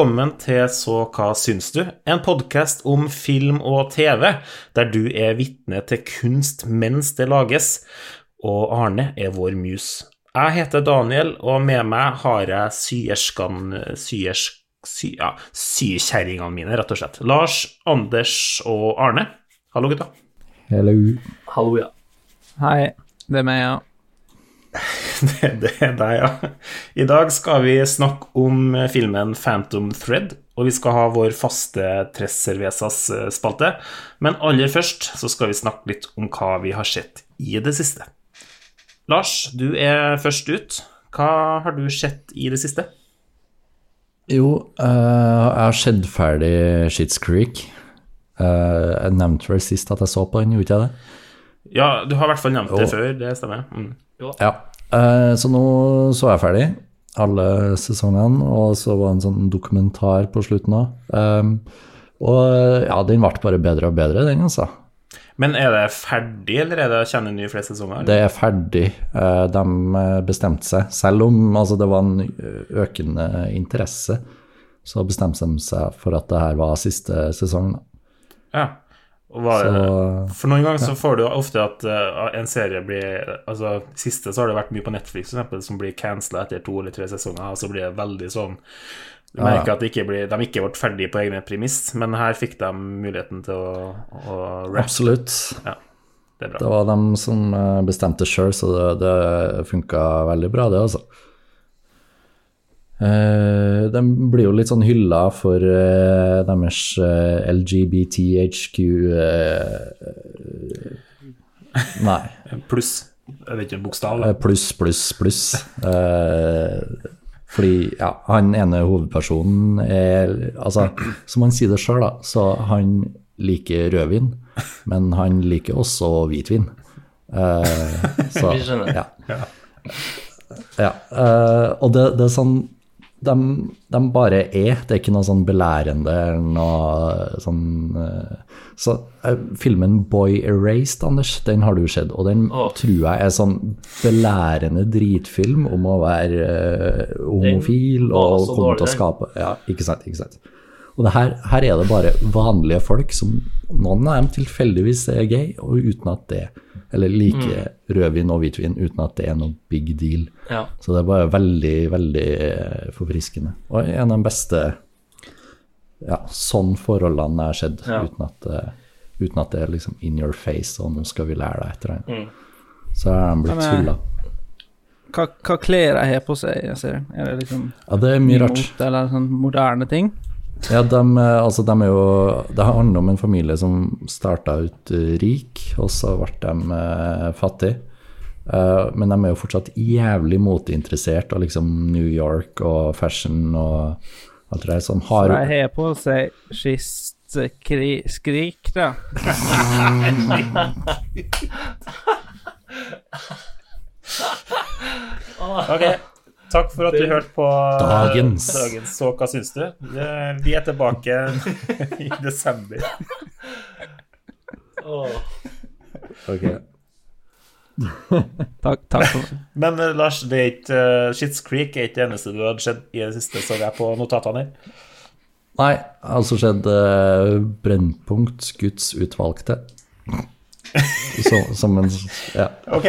velkommen til Så hva syns du? En podkast om film og TV, der du er vitne til kunst mens det lages, og Arne er vår mus. Jeg heter Daniel, og med meg har jeg syerskene syersk, Sy, ja, sykjerringene mine, rett og slett. Lars, Anders og Arne. Hallo, gutta. Hello. Hallo, ja. Hei, det er meg, ja. Det, det er deg, ja. I dag skal vi snakke om filmen Phantom Thread, og vi skal ha vår faste Tres Cervezas-spalte. Men aller først så skal vi snakke litt om hva vi har sett i det siste. Lars, du er først ut. Hva har du sett i det siste? Jo, eh, jeg har sett ferdig Shits Creek. Eh, jeg nevnte vel sist at jeg så på den, gjorde jeg det? Ja, du har i hvert fall nevnt det før, det stemmer. Mm. Ja. Eh, så nå så jeg ferdig alle sesongene, og så var det en sånn dokumentar på slutten òg. og ja, den ble bare bedre og bedre, den, altså. Men er det ferdig, eller er det å kjenne nye flere sesonger? Det er ferdig. Eh, De eh, bestemte seg. Selv om altså, det var en økende interesse, så bestemte de seg for at det her var siste sesong. da. Ja. Var Så For noen ganger så får du ofte at uh, en serie blir Altså, siste så har det vært mye på Netflix, for eksempel, som blir cancela etter to eller tre sesonger, og så blir det veldig sånn Du Ja. merker at de ikke blir, de ikke ble ferdige på egne premiss, men her fikk de muligheten til å, å rappe. absolutt. Det er Det var de som eh, bestemte sjøl, så det, det funka veldig bra, det, altså. Eh, de blir jo litt sånn hylla for uh, deres uh, LGBTHQ eh, Nei. Pluss. Jeg vet ikke en bokstav, eh. Pluss, pluss, pluss. Eh, fordi ja, han ene hovedpersonen er Altså, som han sier det sjøl, da, så han liker rødvin, men han liker også hvitvin. Eh, så Vi skjønner. ja. ja. Uh, og det, det er sånn de, de bare er. Det er ikke noe sånn belærende eller noe sånn eh, Så eh, filmen Boy Erased, Anders, den har du sett, og den oh. tror jeg er sånn belærende dritfilm om å være eh, homofil og komme til å skape Ja, ikke sant, ikke sant. Og det her, her er det bare vanlige folk som Noen av dem tilfeldigvis er gay, og uten at det Eller liker rødvin og hvitvin uten at det er noe big deal. Ja. Så det er bare veldig, veldig eh, forfriskende. Og en av de beste ja, sånn forholdene jeg har sett, Ja. uten, at, eh, uten at det er liksom in your face, og nå skal vi lære deg etter det. Mm. Så er de blitt tulla. Hva, hva klær de har på seg? Jeg ser. Er det liksom Ja, det er mye rart. mot eller sånn moderne ting? Ja, de, eh, altså, de er jo Det handler om en familie som starta ut rik, og så ble de eh, fattige. Eh, men de er jo fortsatt jævlig moteinteressert av liksom New York og fashion og alt det der. Som har de har på seg skist-skrik, da. Ok, takk for at du hørte på Dagens. dagens Så hva syns du? Eh, Vi er tilbake i desember. Åh. Ok. Takk, takk for Men eh, Lars, det er ikke uh, Shits Creek er ikke det eneste du hadde sett i det siste, så jeg på notatene her. Nei, altså skjedde uh, Brennpunkt Guds utvalgte. Så, som en Ja. Ok.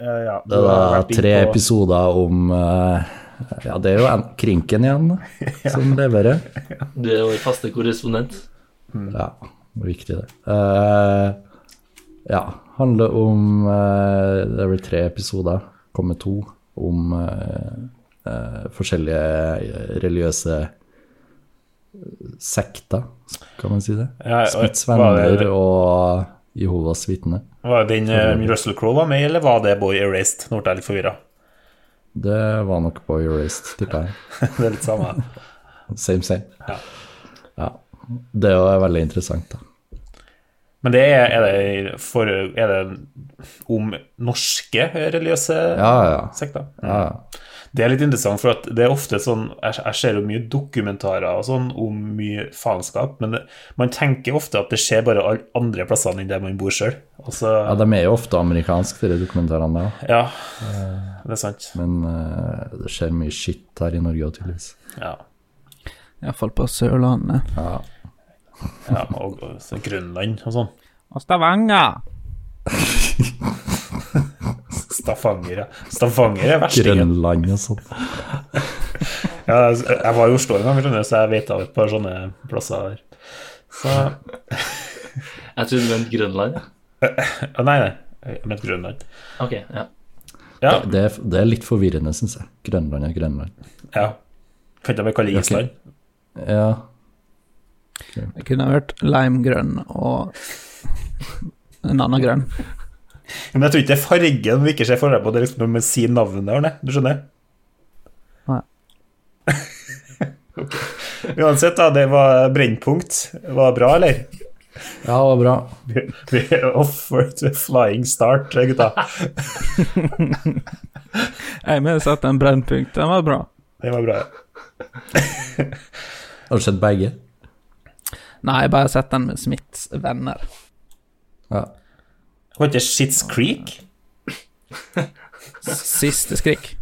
Eh, ja, Det er var tre på- episoder om eh, Ja, det er jo en, Krinken igjen som leverer. Du er vår faste korrespondent. Ja, viktig det. Uh, ja, handler om uh, Det er vel tre episoder, kommer to, om uh, eh, forskjellige religiøse sekter, kan man si det. Ja, og- Smiths var venner det- og Jehovas vitne. Var den eh, Russell Crowe var med, eller var det Boy Erased? Nå ble jeg litt forvirra. Det var nok Boy Erased, tipper jeg. Det er litt samme. Same, same. Ja. Ja. Det er jo veldig interessant, da. Men det er, er, det for, er det om norske religiøse Ja, ja. sekter? ja. Det er litt interessant, for at det er ofte sånn Jeg, jeg ser jo mye dokumentarer og sånn om mye faenskap, men det, man tenker ofte at det skjer bare alle andre plassene enn der man bor sjøl. ja, de er jo ofte amerikanske, de dokumentarene der. Ja, det er sant. Men uh, det skjer mye skitt her i Norge òg, tydeligvis. Ja. Iallfall på Sørlandet. Ja. Ja, og, og så Grønland og sånn. Og Stavanger! Stavanger, ja. Stavanger er verstingen. Grønland og sånn. Ja, jeg var i Oslo en gang, så jeg vet av et par sånne plasser der. Så Jeg trodde du mente Grønland. ja. ja, Nei, nei. Jeg mente Grønland. Ok, ja. Ja, Det, er, det er litt forvirrende, syns jeg. Grønland er Grønland. ja. Kan bare kalle det Island? Ja. Jeg kunne hørt limegrønn og en annen grønn. Men jeg tror ikke det er fargen vi ikke ser forskjell på, det er liksom når man sier navnet, Arne. Du skjønner? Nei. okay. Uansett, da, det var Brennpunkt. Var det bra, eller? ja, det var bra. Vi er off for a flying start, gutta. Jeg mener satt en brennpunkt. Den var bra. Den var bra. ja. Har du sett begge? Nei, jeg bare sett den med Smiths venner. Ja. Var ikke Shits Creek? Siste skrik.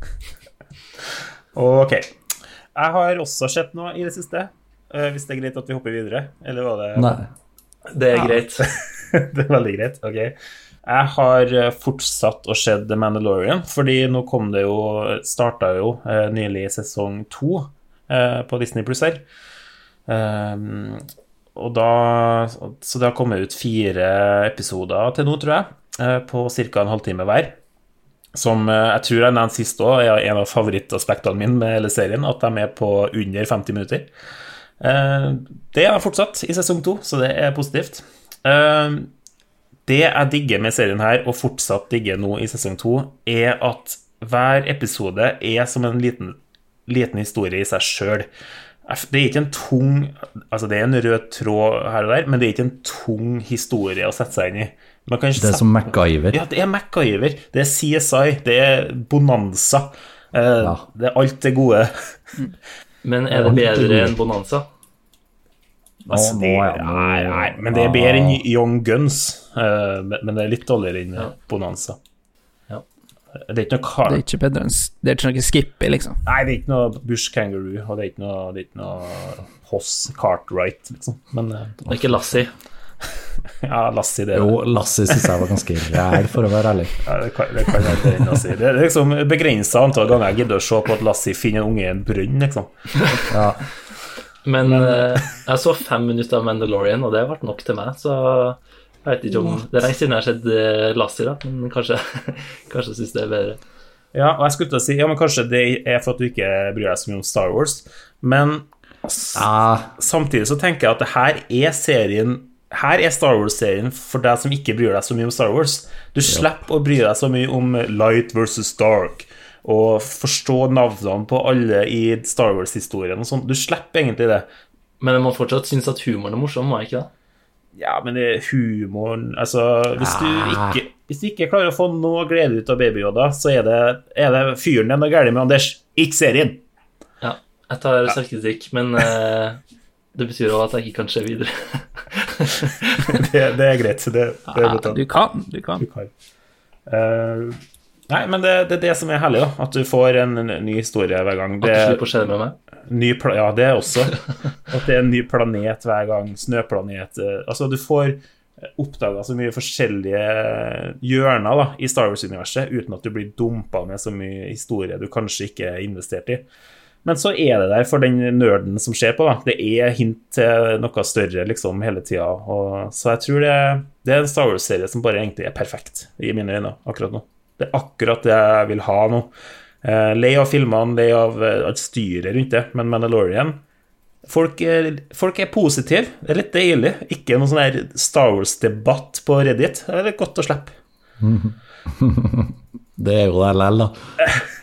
Ok. Jeg har også sett noe i det siste. Eh, hvis det er greit at vi hopper videre, eller var det Nei. Det er greit. det er veldig greit. Ok. Jeg har eh, fortsatt å se The Mandalorian, fordi nå kom det jo Starta jo eh, nylig sesong to eh, på Disney Pluss her. Og da Så det har kommet ut fire episoder til nå, tror jeg, eh, på ca. en halvtime hver. Som eh, jeg tror jeg nevnte sist òg, er en av favorittaspektene mine med hele serien. At de er på under 50 minutter. Eh, Det er fortsatt i sesong to, så det er positivt. Det jeg digger med serien her, og fortsatt digger nå i sesong to, er at hver episode er som en liten, liten historie i seg sjøl. Det er ikke en tung Altså, det er en rød tråd her og der, men det er ikke en tung historie å sette seg inn i. Man kan ikke Det er sette- som MacGyver. ja, det er MacGyver, det er CSI, det er Bonanza. Eh, Ja. Det er alt det gode. Men er det bedre enn Bonanza? Altså, det, nei, nei, men det er bedre enn Young Guns. eh, men men det er litt dårligere enn Ja. Bonanza. Det er ikke noe car Det er ikke bedre enn Det er ikke noe Skippy, liksom. Nei, det er ikke noe Bush Kangaroo, og det er ikke noe, det er ikke noe Hoss Cartwright, liksom. Men eh, Det er ikke Lassie. ja, Lassie, det Jo, Lassie syns jeg var ganske ræl, for å være ærlig. Ja, det kan, det kan jeg ikke Lassie. Det er liksom begrensa antall ganger jeg gidder å se på at Lassie finner en unge i en brønn, liksom. Ja, Men eh, jeg så fem minutter av Mandalorian, og det ble nok til meg, så jeg vet ikke om Det er lenge siden jeg har sett Lassi, Lassie, da, men kanskje, kanskje syns det er bedre. Ja, og jeg skulle til å si Ja, men kanskje det er for at du ikke bryr deg så mye om Star Wars, men Ah, samtidig så tenker jeg at det her er serien her er Star Wars-serien for deg som ikke bryr deg så mye om Star Wars. Du slipper å bry deg så mye om light versus dark og forstå navnene på alle i Star Wars-historien og sånn. Du slipper egentlig det. Men jeg må fortsatt synes at humoren er morsom, må jeg ikke det? Ja, men det er humoren Altså, hvis du Ah. ikke, hvis du ikke klarer å få noe glede ut av Baby Yoda, så er det, er det fyren det er noe galt med, Anders. Ikke serien. Ja, jeg tar selvkritikk, men uh, det betyr også at jeg ikke kan se videre. Det, det er greit. Det, det er Ja, du kan, du kan. du kan. Eh, nei, men det, det er det som er herlig, da. At du får en, en ny historie hver gang. At du er slipper å se det med meg. ny ja, det er også. At det er en ny planet hver gang. Snøplanet. eh, Altså, du får oppdaga så mye forskjellige hjørner da, i Star Wars-universet uten at du blir dumpa med så mye historie du kanskje ikke er investert i. Men så er det der for den nerden som ser på. da. Det er hint til noe større liksom hele tida. Så jeg tror det, det er en Star Wars-serie som bare egentlig er perfekt i mine øyne akkurat nå. Det er akkurat det jeg vil ha nå. Eh, lei av filmene, lei av eh, alt styret rundt det, men Mandalorian Folk er, folk er positive. Det er litt deilig. Ikke noen sånn Star Wars-debatt på Reddit. Det er litt godt å slippe. det er jo det LL, da.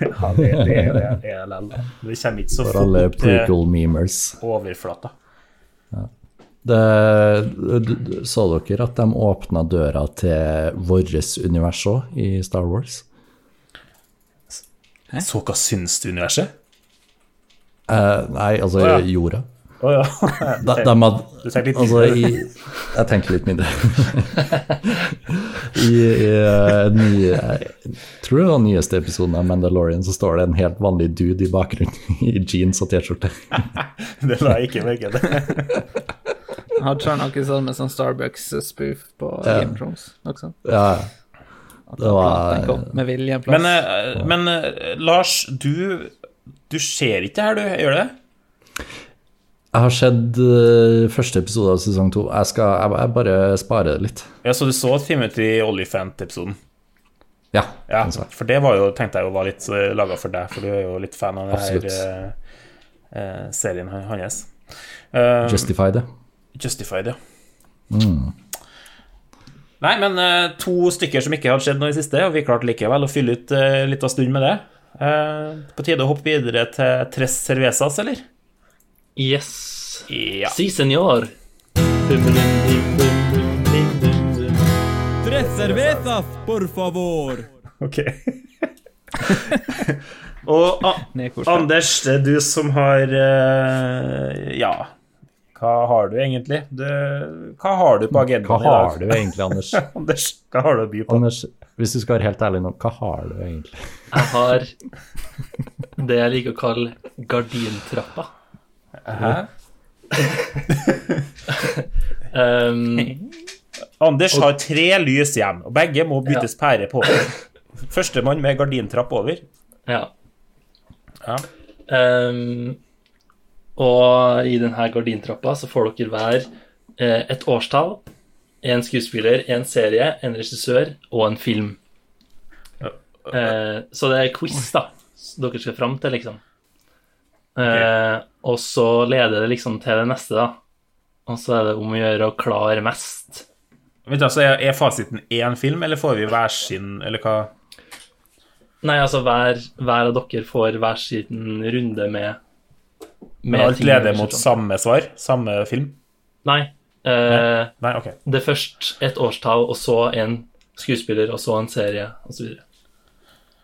Ja, det, det, er- det, er- det er da. Det kommer ikke så For fort til prequel-memers. overflata. Det, så dere at de åpna døra til vårt univers òg, i Star Wars? Så hva syns du, universet? Eh, nei, altså oh, ja. jorda. Oh, ja. De, de had, Du tenker litt altså, i, jeg tenker litt mindre. I, i eh, nye, jeg tror det var den nyeste episoden av Mandalorian, så står det en helt vanlig dude i bakgrunnen i jeans og T-skjorte. Det la jeg ikke merke til. Hadde han noe sånn med sånn Starbucks-spoof på Ja. Game Thrones? Noe sånt? Ja, Det var- med vilje en plass. Men, eh, men eh, Lars, du, du ser ikke her, du? Gjør du det? jeg har sett eh, første episode av sesong to. Jeg, skal, jeg, jeg bare sparer det litt. Ja, Så du så Timothy Olyphant-episoden? Ja. Ja, for det var jo, tenkte jeg jo var litt laga for deg, for du er jo litt fan av denne Absolutt. uh, serien han- hans. Uh, Justify det. Justified, ja. Nei, men uh, to stykker som ikke hadde skjedd noe i det siste, og vi klarte likevel å fylle ut uh, litt av stund med det. Uh, på tide å hoppe videre til Tres Cervezas, eller? Yes. Ja. Si senor. Tres cervezas, por favor. Ok. og Anders, det er du som har Ja, hva har du egentlig? Du, hva har du på Hva agendaen i har du egentlig, Anders? Anders, hva har du å by på? Anders, hvis du skal være helt ærlig nå, hva har du egentlig? Jeg har det jeg liker å kalle gardintrappa. Hæ? Um, Anders har tre lys igjen, og begge må byttes pære på. Førstemann med gardintrapp over. ja. Ja. Um, og i denne gardintrappa så får dere hver eh, et årstall, en skuespiller, en serie, en regissør og en film. Eh, så det er quiz, da, dere skal fram til, liksom. Eh, og så leder det liksom til det neste, da. Og så er det om å gjøre å klare mest. Vent, altså, er, er fasiten én film, eller får vi hver sin, eller hva? Nei, altså hver, hver av dere får hver sin runde med, Men alt leder mot samme svar? Samme film? Nei. Eh, Nei, ok. Det er først et årstall, og så en skuespiller, og så en serie, osv.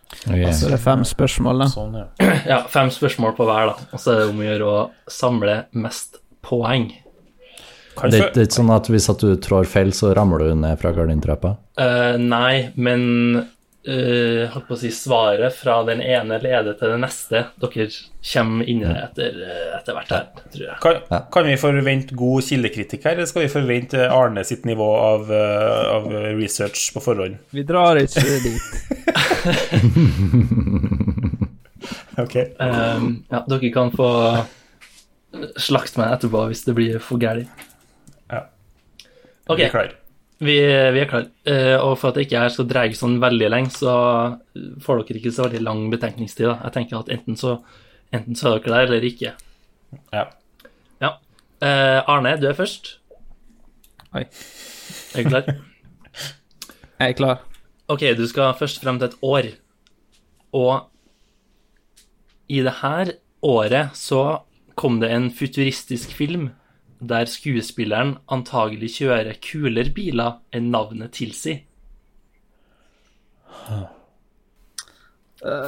Så det er fem spørsmål, da. Sånn, ja. Ja, fem spørsmål på hver, da. Og så er det om å gjøre å samle mest poeng. Kanskje... Det, det er ikke sånn at hvis at du trår feil, så ramler du ned fra gardintrappa? Uh, nei, men uh, holdt på å si svaret fra den ene leder til den neste. Dere kommer inn i det etter, eh, etter hvert her, tror jeg. kan, kan vi forvente god kildekritikk her, eller skal vi forvente Arne sitt nivå av, eh, av research på forhånd? Vi drar ikke dit. Ok. Um, ja, dere kan få slakte meg etterpå hvis det blir for gærent. Ja. Ok, Vi er vi, er klare. Eh, og for at det ikke her skal dreie sånn veldig lenge, så får dere ikke så veldig lang betenkningstid. Da. Jeg tenker at enten så, enten så er dere der, eller ikke. Ja. Ja. Eh, Arne, du er først. Oi. Er du klar? Jeg er klar. Ok, du skal først frem til et år. Og i det her året så kom det en futuristisk film der skuespilleren antagelig kjører kulere biler enn navnet tilsier.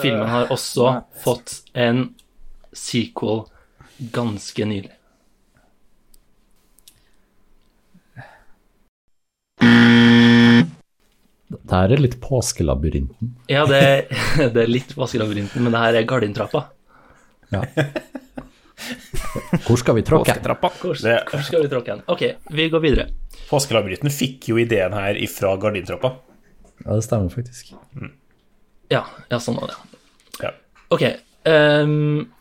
Filmen har også fått en sequel ganske nylig. Det her er litt påskelabyrinten. Ja, det, det er litt påskelabyrinten, men det her er Gardintrappa. Ja. Hvor skal vi tråkke? Hvor, hvor skal vi tråkke hen? Ok, vi går videre. Påskelabyrinten fikk jo ideen her ifra gardintrappa. Ja, det stemmer faktisk. Ja, ja sånn var det. Ja. Ok. Um,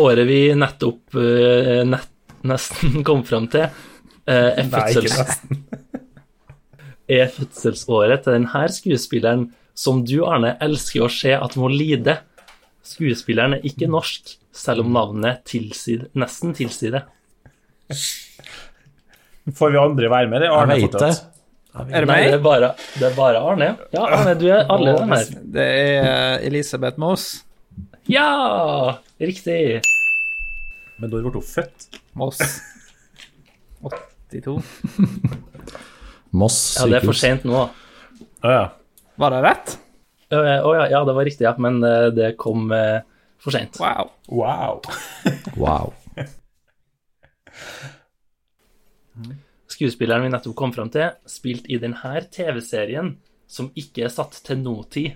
året vi nettopp uh, nett, nesten kom fram til, uh, er, fødsels, er fødselsåret til denne skuespilleren som du, Arne, elsker å se at må lide. Skuespilleren er ikke norsk, selv om navnet tilsier, nesten tilsier det. Får vi andre være med? Det er Arne fortsatt. Er det Nei, det er bare, det er bare Arne. Ja, Arne, du er alle dem her. Det er eh, Elisabeth Moss. Ja! Riktig. Men da ble hun født. Moss. 82. Moss Ja, det er for sykehus. sent nå. Å ja. Var det rett? Å ja, ja, det var riktig, ja, men eh, det kom eh, for sent. Wow. Wow. Wow. Skuespilleren vi nettopp kom fram til, spilte i denne TV-serien, som ikke er satt til nåtid.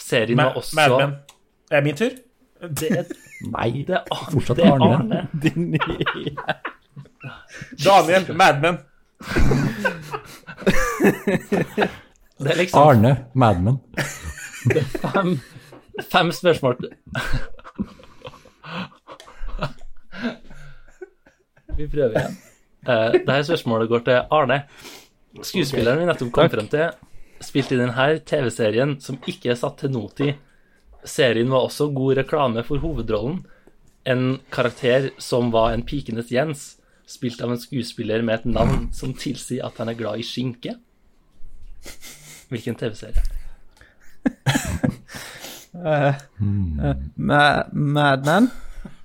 Serien Ma- var også Mad Men. Er det min tur? Det er, Nei, det er, Ar- Fortsatt det er Arne. Arne. Din Daniel, Mad Men. Det er liksom Arne Madman. Det fem, fem spørsmål Vi prøver igjen. Uh, Dette spørsmålet går til Arne. Skuespilleren vi nettopp kom frem til, spilte i denne TV-serien som ikke er satt til notid. Serien var også god reklame for hovedrollen. En karakter som var en pikenes Jens, spilt av en skuespiller med et navn som tilsier at han er glad i skinke. Hvilken TV-serie? uh, Ma Madman.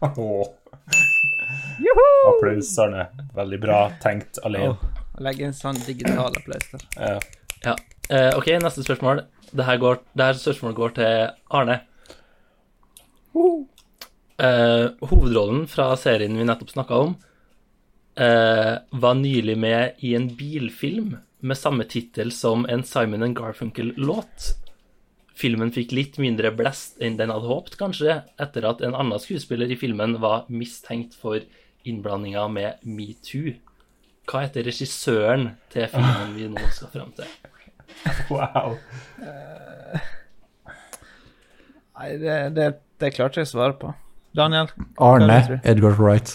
Oh. Applaus, Arne. Veldig bra tenkt alene. Legg en sånn digital applaus der. Uh. Ja. Eh, ok, neste spørsmål. Dette, går, dette spørsmålet går til Arne. Eh, hovedrollen fra serien vi nettopp snakka om, uh, var nylig med i en bilfilm med samme tittel som en Simon and Garfunkel-låt. Filmen fikk litt mindre blest enn den hadde håpet, kanskje, etter at en annen skuespiller i filmen var mistenkt for innblandinga med metoo. Hva heter regissøren til filmen vi nå skal fram til? Wow. Nei, det, det, det klarte jeg å svare på. Daniel? Arne? Edgar Wright.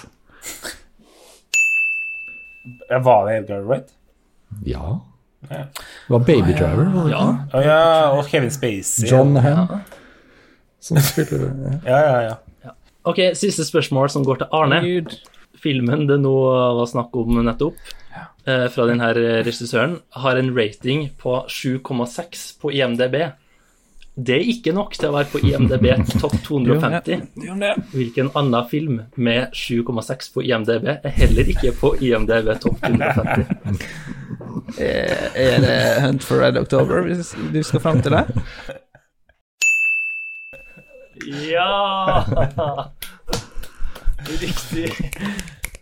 Var det Edgar Wright? Ja. Det var Baby Driver, var det Ja, ikke? Ja, og Kevin Spacey. John Hamm. Som spiller ja. Ja, ja, ja. OK, siste spørsmål som går til Arne. Gud. Filmen det nå var snakk om nettopp, eh, fra denne regissøren, har en rating på 7,6 på IMDb. Det er ikke nok til å være på IMDb topp 250. Hvilken annen film med 7,6 på IMDb er heller ikke på IMDb topp 250? Er, er det Hunt for Red October hvis du skal fram til det? Ja! Riktig.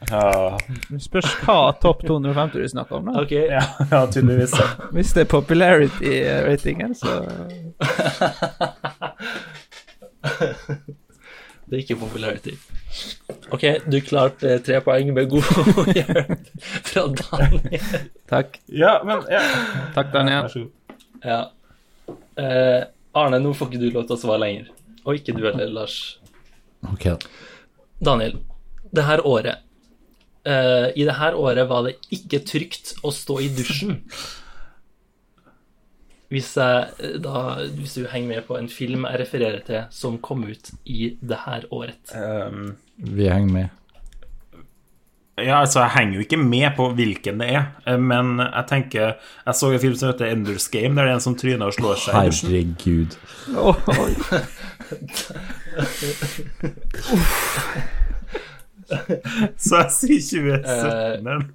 Ja, spørs hva topp 250 du snakker om. da. Okay. ja, ja tydeligvis. Hvis det er popularity-ratingen, så Det er ikke popularity. OK, du klarte eh, tre poeng med god hjelp fra Daniel. takk. Ja, men ja. Takk, Daniel. Vær så god. Ja. Eh, Arne, nå får ikke du lov til å svare lenger. Og ikke du heller, Lars. Ok, Daniel, det her året eh, I det her året var det ikke trygt å stå i dusjen. Hvis, jeg, eh, da, hvis du henger med på en film jeg refererer til som kom ut i det her året. Um, vi henger med. ja, altså, jeg henger jo ikke med på hvilken det er, eh, men jeg tenker Jeg så en film som heter Enders Game, der det er en som tryner og slår seg. Herregud. Så jeg sier 2017. men-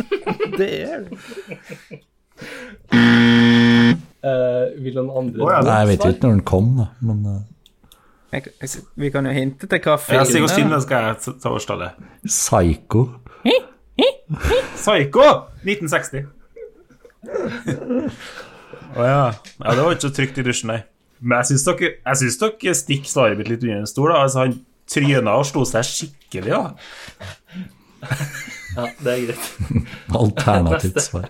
Det er det. Eh, vil noen andre oh, ja, Nei, jeg vet jo ikke når den kom, da, men uh... Jeg, jeg, Vi kan jo hinte til hva Ja, Stig og filmen Stine skal jeg ta årstallet. Psycho. Psycho! 1960. Å ja. ja. Det var ikke så trygt i dusjen, nei. Men jeg syns dere, jeg synes dere stikker svaret mitt litt under en stol. Da. Altså, han tryna og slo seg skikkelig, da. Ja, det er greit. Alternativt svar.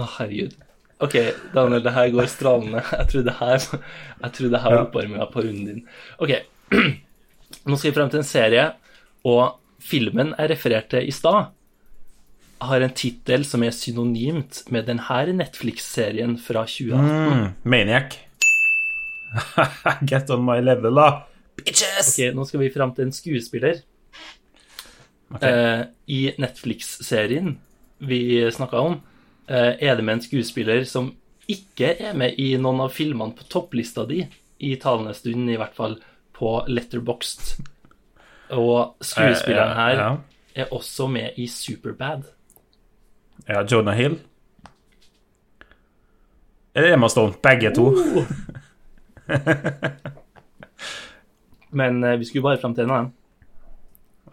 Å, herregud. OK, Daniel, det her går strålende. Jeg tror det her, jeg tror det her ja. oppvarminga på runden din. OK. Nå skal vi frem til en serie, og filmen jeg refererte i stad, har en tittel som er synonymt med denne Netflix-serien fra 2018. Mm, Maniac. Get on my level, da. Bitches! Ok, Nå skal vi frem til en skuespiller. Okay. Eh, I Netflix-serien vi snakka om, er det med en skuespiller som ikke er med i noen av filmene på topplista di, i talende stund i hvert fall, på Letterboxd. Og skuespilleren her Eh, Ja, er også med i Superbad. ja Jonah Hill. Eller Emma Stone. Begge to. Men eh, vi skulle bare frem til en av dem.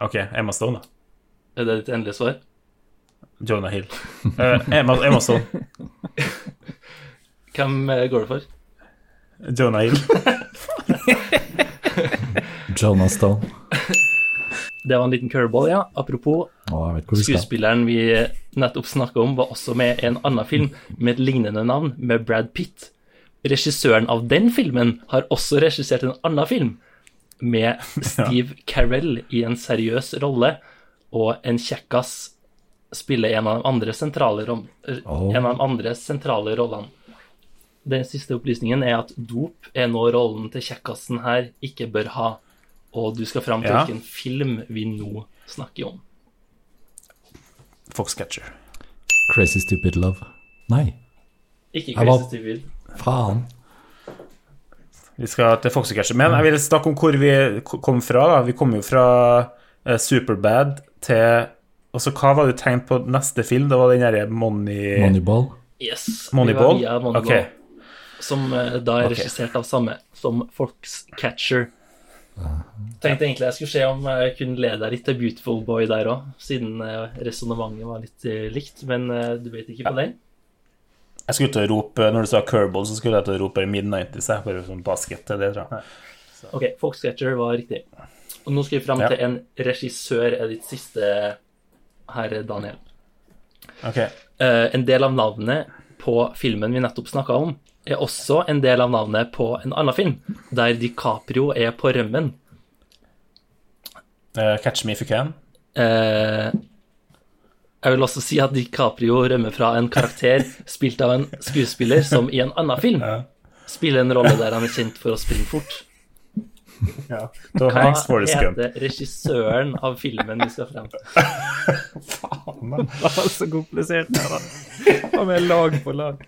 Ok, Emma Stone, da. Er det ditt endelige svar? Jonah Hill. Uh, Emma, Emma Stone. Hvem eh, går det for? Jonah Hill. Jonah Stone. Det var en liten curveball, ja. Apropos, Å, jeg vet hvor vi skuespilleren vi nettopp snakka om, var også med i en annen film med et lignende navn, med Brad Pitt. Regissøren av den filmen har også regissert en annen film med Steve Carell i en seriøs rolle, og en kjekkas spiller en av de andre sentrale, rom- Oh. en av de andre sentrale rollene. Den siste opplysningen er at dop er nå rollen til kjekkasen her ikke bør ha, og du skal fram til Ja. hvilken film vi nå snakker om. Foxcatcher. Crazy Stupid Love. Nei, Ikke Crazy var- Stupid. faen. Vi skal til Foxcatcher. Men jeg vil snakke om hvor vi kom fra. da. Vi kom jo fra eh, Superbad til Og så hva var det du tenkte på neste film? Det var den derre Money... Moneyball. Yes. Moneyball? Ja, Moneyball. Okay. Som eh, da er regissert av samme som Foxcatcher. Tenkte egentlig jeg skulle se om jeg kunne lede deg litt til Beautiful Boy der òg, siden uh, resonnementet var litt eh, likt, men eh, du vet ikke på den? Jeg skulle til å rope Når du sa Kerbal, så skulle jeg til å rope mid-90s. jeg, Bare sånn basket til det, tror jeg. Ok, Foxcatcher var riktig. Og nå skal vi fram Ja. til en regissør, er ditt siste her, Daniel. Ok. Uh, en del av navnet på filmen vi nettopp snakka om, er også en del av navnet på en annen film, der DiCaprio er på rømmen. Uh, Catch Me If You Can. Uh, jeg vil også si at DiCaprio rømmer fra en karakter spilt av en skuespiller som i en annen film spiller en rolle der han er kjent for å springe fort. Ja. Hva heter regissøren av filmen vi skal frem til? Det var så komplisert, det da. Og med lag på lag.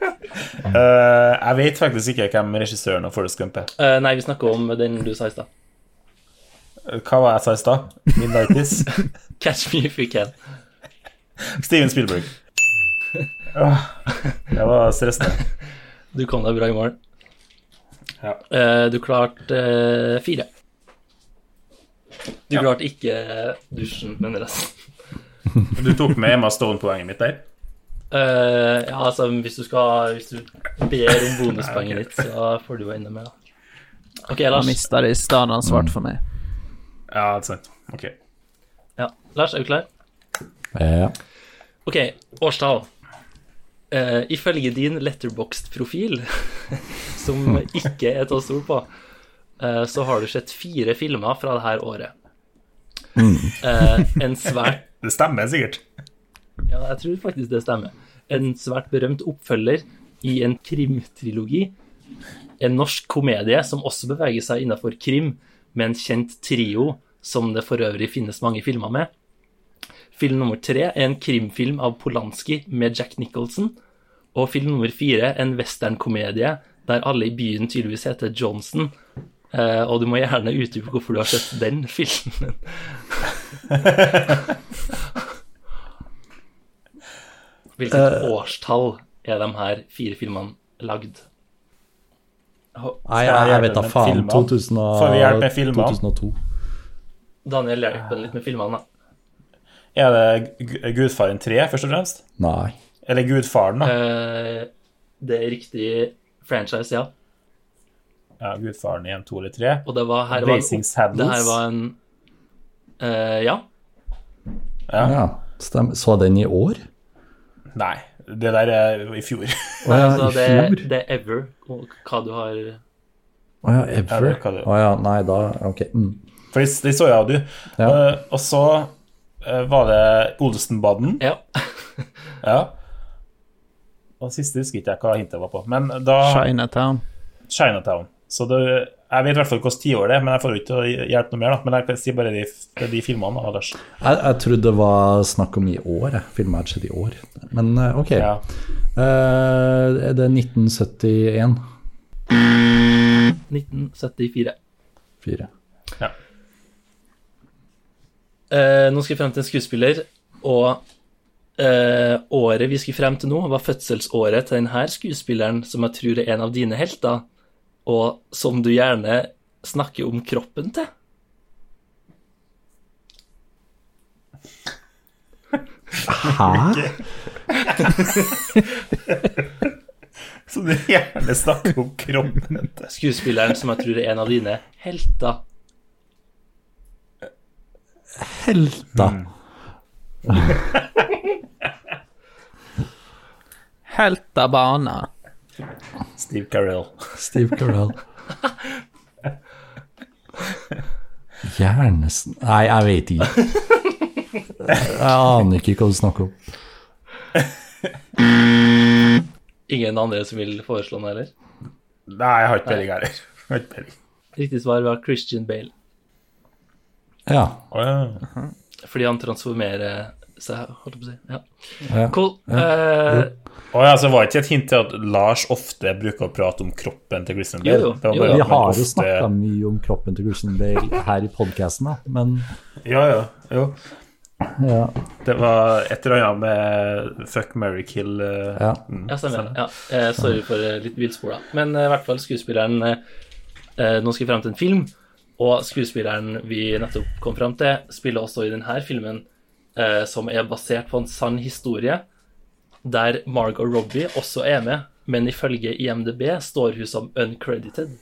Uh, jeg vet faktisk ikke hvem regissøren av Forest Gump er. Uh, nei, vi snakker om den du sa i stad. Eh, Hva var jeg sa i stad? Mid-90s? Catch me if you can. Steven Spielberg. Åh, det var stressende. Du kom deg bra i mål. Ja. Eh, du klarte eh, fire. Du klarte ikke dusjen, men resten. Du tok med Emma Stone-poenget mitt der. Uh, ja, altså, hvis du skal Hvis du ber om bonuspoenget ditt, så får du jo enda mer, da. OK, Lars. Lars. mista det i stedet han svarte for meg. Ja, det er sant. Ok. Ja. Lars, er du klar? Ja. OK, årstall. Eh, ifølge din letterboxed-profil, som ikke er til å stole på, uh, så har du sett fire filmer fra det her året. Uh, en svært Det stemmer sikkert. Ja, jeg tror faktisk det stemmer. En svært berømt oppfølger i en krimtrilogi. En norsk komedie som også beveger seg innenfor krim, med en kjent trio som det for øvrig finnes mange filmer med. Film nummer tre er en krimfilm av Polanski med Jack Nicholson. Og film nummer fire en westernkomedie der alle i byen tydeligvis heter Johnson. Eh, og du må gjerne utdype hvorfor du har sett den filmen. Hvilket årstall er de her fire filmene lagd? Nei, jeg, jeg vet da faen. 2000 og- Får vi hjelp med filmene? 2002. Daniel hjelper litt med filmene, da. Er det Gudfaren 3, først og fremst? Nei. Eller Gudfaren, da? Eh, det er riktig franchise, ja. Ja, Gudfaren 1, 2 eller 3. Og det var her var Blazing Saddles. det her var en eh, Ja. Ja. Ja, Stem. Så den i år? Nei, det der er i fjor. Å ja, altså, i det, fjor? det er Ever, og hva du har Å ja, ever? Ja, det kan du. Å ja, nei, da Ok. Mm. For det, så jeg av, du. Ja. Uh, og så var det Olsenbanden. Ja. Ja. Og siste husker ikke jeg hva hintet var på. Men da Chinatown. Chinatown. Så det, jeg vet i hvert fall hvilket tiår det er, men jeg får jo ikke hjelpe noe mer. da Men jeg kan si bare de, de filmene. da, Anders. Jeg, jeg trodde det var snakk om i år. Filmen hadde skjedd i år. Men eh, ok. Ja. Uh, er det 1971? 1974. 4. ja. Uh, nå skal vi frem til en skuespiller, og uh, året vi skal frem til nå, var fødselsåret til denne skuespilleren, som jeg tror er en av dine helter, og som du gjerne snakker om kroppen til. Hæ? som du gjerne snakker om kroppen til. Skuespilleren som jeg tror er en av dine helter Helta. Mm. av bana. Steve Carell. Steve Carell. Hjernesen Nei, jeg vet ikke. Jeg aner ikke hva du snakker om. Ingen andre som vil foreslå den heller? Nei, jeg har ikke peiling heller. Riktig svar var Christian Bale. Ja. Oh, ja. Fordi han transformerer seg, holdt jeg på å si. Ja. ja. Cool. Ja. Uh, oh, ja, så var det ikke et hint til at Lars ofte bruker å prate om kroppen til Christian Bale? Jo, jo. Det var bare jo. Vi har jo ofte- snakka mye om kroppen til Christian Bale her i podkasten, da, men Ja, ja. Jo. ja. Det var et eller annet med fuck, marry, kill uh, ja. mm, ja, stemmer. Ja. Eh, sorry for eh, litt villspor, da. Men eh, i hvert fall skuespilleren eh, Nå skal vi frem til en film, og skuespilleren vi nettopp kom frem til, spiller også i denne filmen, eh, som er basert på en sann historie, der Margot Robbie også er med, men ifølge IMDb står hun som uncredited.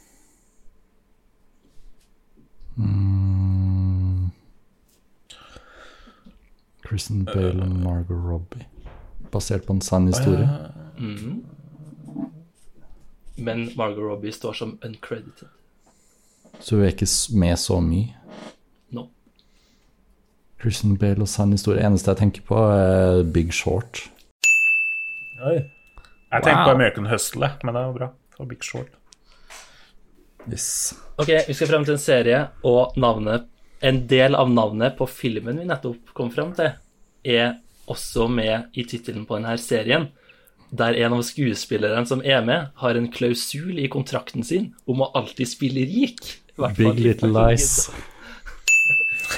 Christian Bale og Margot Robbie. Basert på en sann historie. Men Margot Robbie står som uncredited. Så hun er ikke med så mye. No. Christian Bale og sann historie. Eneste jeg tenker på, er Big Short. Oi. Jeg tenkte Wow. på American Hustle, men det var bra. Det var Big Short. Yes. Ok, vi skal frem til en serie, og navnet, en del av navnet på filmen vi nettopp kom frem til, er også med i tittelen på denne serien, der en av skuespillerne som er med, har en klausul i kontrakten sin om å alltid spille rik. Big Little Lies.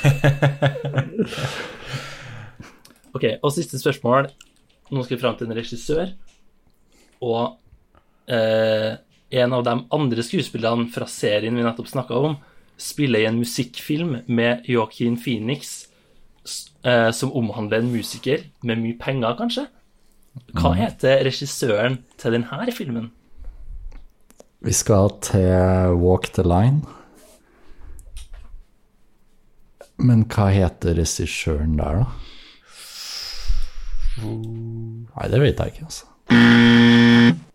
Ok, og siste spørsmål. Nå skal vi frem til en regissør. Og eh, en av de andre skuespillerne fra serien vi nettopp snakka om, spiller i en musikkfilm med Joaquin Phoenix eh, som omhandler en musiker med mye penger, kanskje. Hva heter regissøren til denne filmen? Vi skal til Walk the Line. Men hva heter regissøren der, da? Nei, det vet jeg ikke, altså.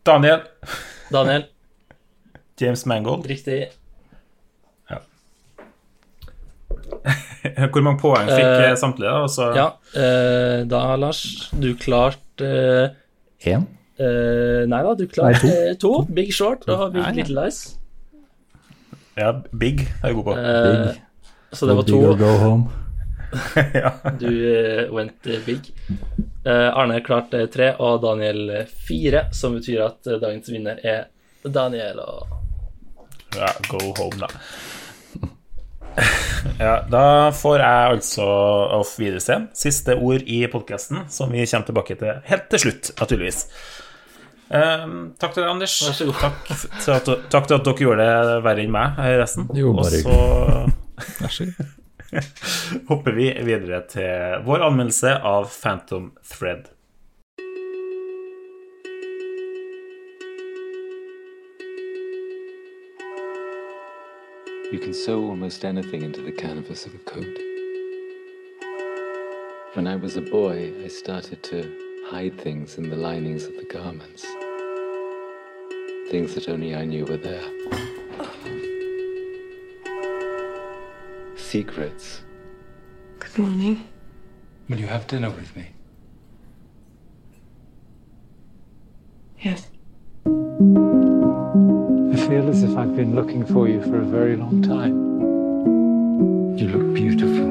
Daniel. Daniel, James Mangold. riktig. Hvor mange poeng fikk eh, samtlige? da? Altså, Ja, uh, da, Lars, du klarte Én? Uh, uh, Nei da, du klarte eh, to. Big Short og Big Nei, nei. Little Lies. ja, Big er jeg god på. Uh, Big. Så det var to. go home. Du eh, went eh, big. Eh, Arne klarte tre, og Daniel fire, som betyr at dagens vinner er Daniel. Og... ja, go home, da. Ja, da får jeg altså Videre Wiedersehen. Siste ord i podkasten, som vi kommer tilbake til helt til slutt, naturligvis. Um, takk til deg, Anders. Vær så god. Takk til, at, takk til at dere gjorde det verre enn meg, resten. Jo, Og bare så Vær så god. hopper vi videre til vår anmeldelse av Phantom Thread. You can sew almost anything into the canvas of a coat. When I was a boy, I started to hide things in the linings of the garments. Things that only I knew were there. Secrets. Good morning. Will you have dinner with me? Yes. I feel as if I've been looking for you for a very long time. You look beautiful.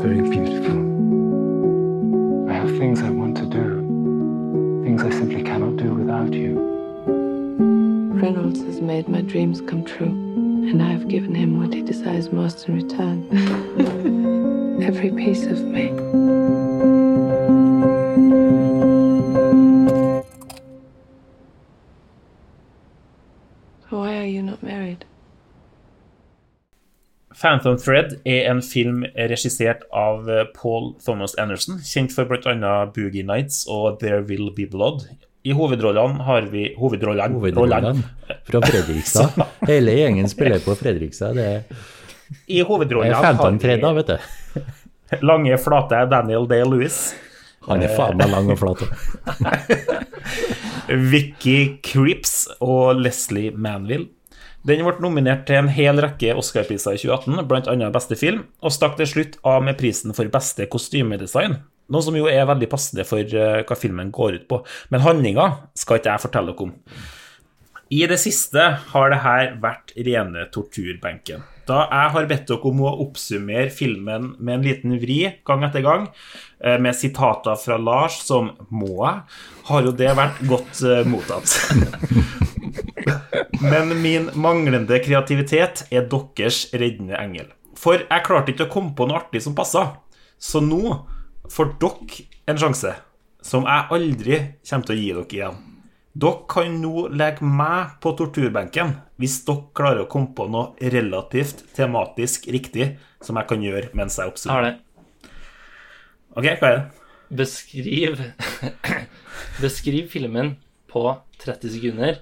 Very beautiful. I have things I want to do. Things I simply cannot do without you. Reynolds has made my dreams come true, and I have given him what he desires most in return. Every piece of me. Why are you not married? Phantom Thread er en film regissert av eh, Paul Thomas Anderson, kjent for bl.a. Boogie Nights og There Will Be Blood. I hovedrollene har vi Hovedrollene. hovedrollene. fra Fredrikstad. Hele gjengen spiller på Fredrikstad. Det er, I det hovedrollene har vi vet du. lange, flate Daniel Day-Lewis. Han er faen meg lang og flat. Vicky Creeps og Leslie Manville. Den ble nominert til en hel rekke Oscar-priser i 2018, bl.a. beste film, og stakk til slutt av med prisen for beste kostymedesign. Noe som jo er veldig passende for eh, hva filmen går ut på. Men handlinga skal ikke jeg fortelle dere om. I det siste har det her vært rene torturbenken. Da jeg har bedt dere om å oppsummere filmen med en liten vri gang etter gang, eh, med sitater fra Lars som 'må jeg', har jo det vært godt eh, mottatt. Men min manglende kreativitet er deres reddende engel. For jeg klarte ikke å komme på noe artig som passa. Så nå får dere en sjanse som jeg aldri kommer til å gi dere igjen. Dere kan nå legge meg på torturbenken hvis dere klarer å komme på noe relativt tematisk riktig som jeg kan gjøre mens jeg Jeg har det. Ok, hva er det? Beskriv Beskriv filmen på 30 sekunder,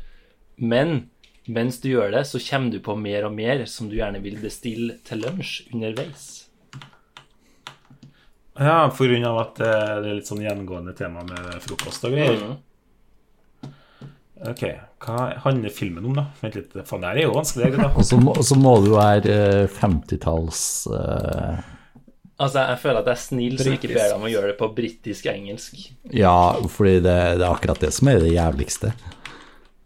men mens du gjør det, så kommer du på mer og mer som du gjerne vil bestille til lunsj underveis. Ja, for grunn av at eh, det er litt sånn gjengående tema med frokost og greier. Mhm. Ok, hva handler filmen om, da? Vent litt, faen, det her er jo vanskelig. Og så må, og så må du være eh, 50-talls uh... Altså, jeg føler at jeg er snill som ikke ber deg om å gjøre det på britisk-engelsk. Ja, fordi det, det er akkurat det som er det jævligste.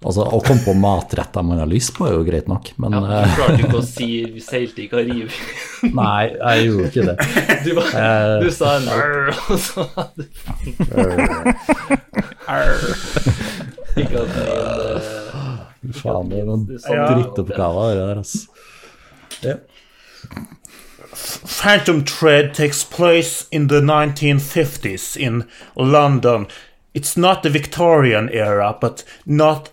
Altså, Å komme på matretter man har lyst på, er jo greit nok, men Ja, eh, du klarte ikke å si 'vi seilte i Karibia'? Nei, jeg gjorde ikke det. Du, var, du sa en «Arr», og så hadde Ikke at det er Faen, det er noen drittoppgaver, det der, altså. Ja. Phantom Tread takes place in the 1950s in London. It's not the Victorian era, but not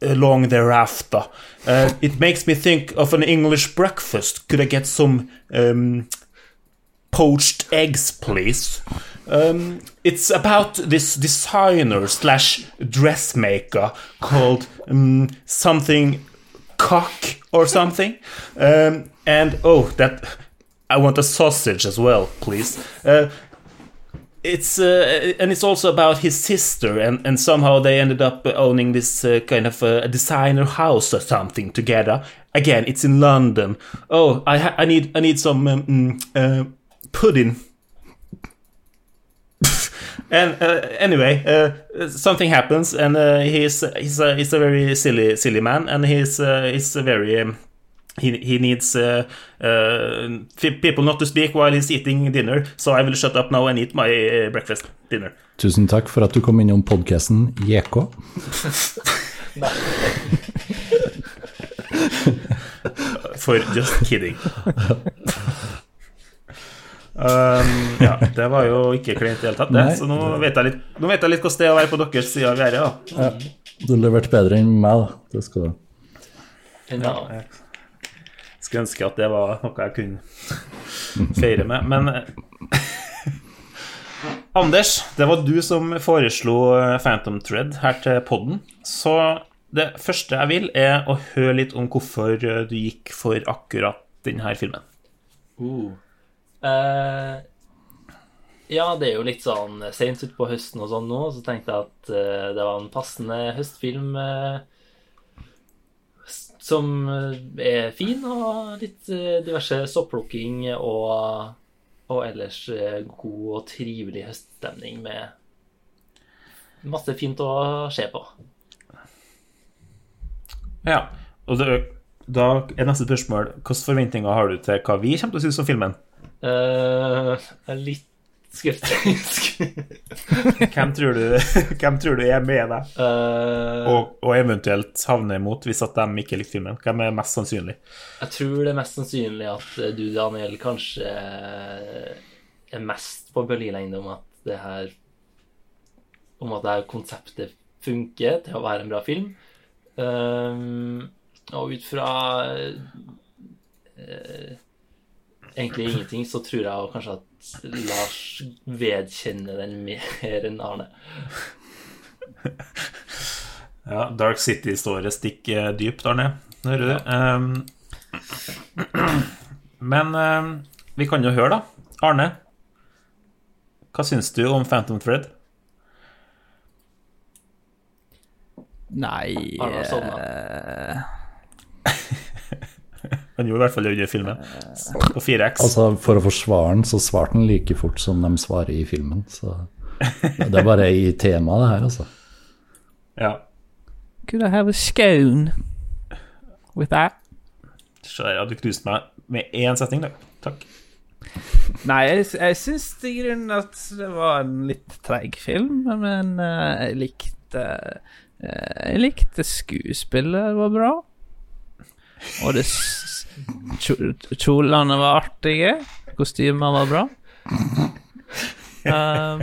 long thereafter. Uh, it makes me think of an English breakfast. Could I get some um, poached eggs, please? Um, it's about this designer slash dressmaker called um, something cock or something. Um, and oh, that I want a sausage as well, please. Uh, it's uh, and it's also about his sister, and, and somehow they ended up owning this uh, kind of uh, a designer house or something together. Again, it's in London. Oh, I ha- I need I need some um, mm, uh, pudding. and uh, anyway, uh, something happens, and uh, he's he's a, he's a very silly silly man, and he's uh, he's a very um, he, he needs uh, uh, people not to speak while he's eating dinner, so I will shut up now and eat my uh, breakfast dinner. Tusen takk for at du kom innom podkasten JK. For just kidding. Um, ja, det var jo ikke kleint i det hele tatt, det. Så nå vet jeg litt, nå vet jeg litt hvordan det er å være på deres side av gjerdet. da. Du leverte bedre enn meg, da. Det skal du. Ja. Skulle ønske at det var noe jeg kunne feire med. Men eh, Anders, det var du som foreslo eh, Phantom Thread her til podden. Så det første jeg vil, er å høre litt om hvorfor eh, du gikk for akkurat denne filmen. Uh. Uh, ja, det er jo litt sånn seint utpå høsten og sånn nå, så tenkte jeg at uh, det var en passende høstfilm s- som eh, er fin, og litt eh, diverse soppplukking og, og ellers eh, god og trivelig høststemning med masse fint å se på. Ja, og det, da er neste spørsmål hvilke forventninger har du til hva vi kommer til å synes om filmen? Uh, litt skeptisk. Hvem tror du, hvem tror du er med deg? Uh, Og, og eventuelt havner imot hvis at de ikke likte filmen? Hvem er mest sannsynlig? Jeg tror det er mest sannsynlig at eh, du, Daniel, kanskje er mest på bølgelengde om at det her Om at det her konseptet funker til å være en bra film. Um, og ut fra uh, egentlig ingenting, så tror jeg kanskje at Lars vedkjenner den mer enn Arne. Ja, Dark City-historie stikker dypt, Arne. Hører du? Um, men um, vi kan jo høre, da. Arne, hva syns du om Phantom Thread? Nei Har han sovna? Han gjorde i hvert fall det under filmen. På 4X. Altså, For å forsvare den, så svarte han like fort som de svarer i filmen. Så det er bare i temaet, det her, altså. Ja. Could I have a scone with that? Så der, ja, du knuste meg med én setning, da. Takk. Nei, jeg, jeg syns i grunnen at det var en litt treig film, men uh, jeg likte uh, Jeg likte skuespillet, det var bra. Og det Kjolene var artige. Kostymene var bra. Um,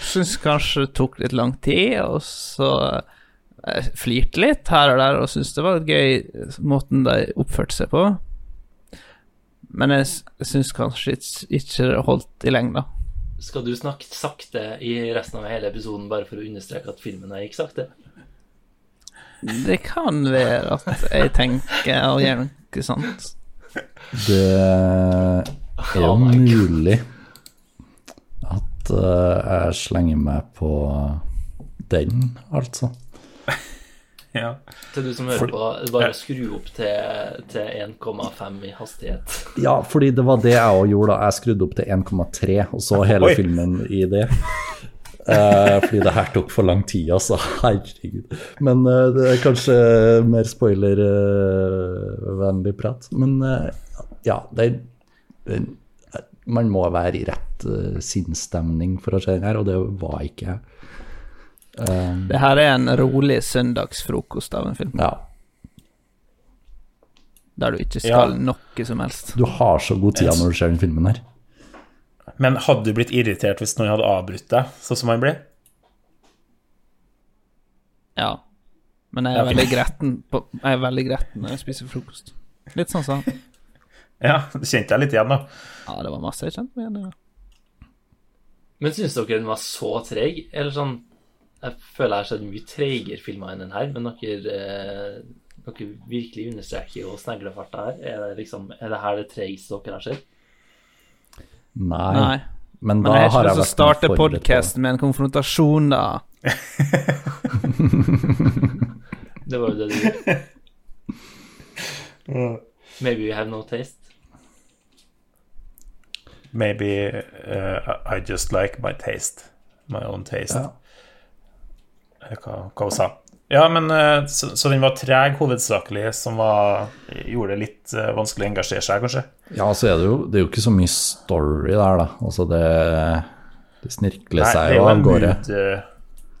syns kanskje det tok litt lang tid, og så jeg flirte litt her og der og syntes det var gøy måten de oppførte seg på. Men jeg, syns kanskje ikke- ikke det holdt i lengda. Skal du snakke sakte i resten av hele episoden bare for å understreke at filmen gikk sakte? Det kan være at jeg tenker og gjør noe sånt. Det er jo Oh mulig at eh, jeg slenger meg på den, altså. Ja. Til du som hører på, bare skru opp til, til 1,5 i hastighet. Ja, fordi det var det jeg òg gjorde. da. Jeg skrudde opp til 1,3 og så hele Oi. filmen i det. Eh, fordi det her tok for lang tid, altså. Herregud. Men eh, det er kanskje mer spoilervennlig prat. Men eh, ja, det, er man må være i rett eh, sinnsstemning for å se den her, og det var ikke jeg. Eh, Det her er en rolig søndagsfrokost av en film, ja. der du ikke skal Ja. noe som helst. Du har så god tid når du ser den filmen her. Men hadde du blitt irritert hvis noen hadde avbrutt deg, sånn som han ble? Ja. Men jeg er veldig gretten på, Jeg er veldig gretten når jeg spiser frokost. Litt sånn sånn. Ja, det kjente jeg litt igjen, da. Ja, det var masse jeg kjente meg igjen i. ja. Men syns dere den var så treg? Eller sånn Jeg føler jeg har sett mye treigere filmer enn den her, men dere, eh, dere virkelig understreker jo sneglefarta her. Er det liksom Er det her det treigeste dere har sett? Nei. Nei. Men da Men jeg har har ikke jeg lyst til å vært starte mer forberedt på- podkasten med en konfrontasjon, da. Det var jo det du gjorde. Maybe you have no taste. Maybe uh, I just like my taste. My own taste. Ja. Hva, hva hun sa. Ja, men eh, så, så den var treg hovedsakelig, som var, gjorde det litt uh, vanskelig å engasjere seg, kanskje? Ja, så er det jo, det er jo ikke så mye story der, da. Altså, det, det snirkler Nei, seg jo jo av gårde. eh,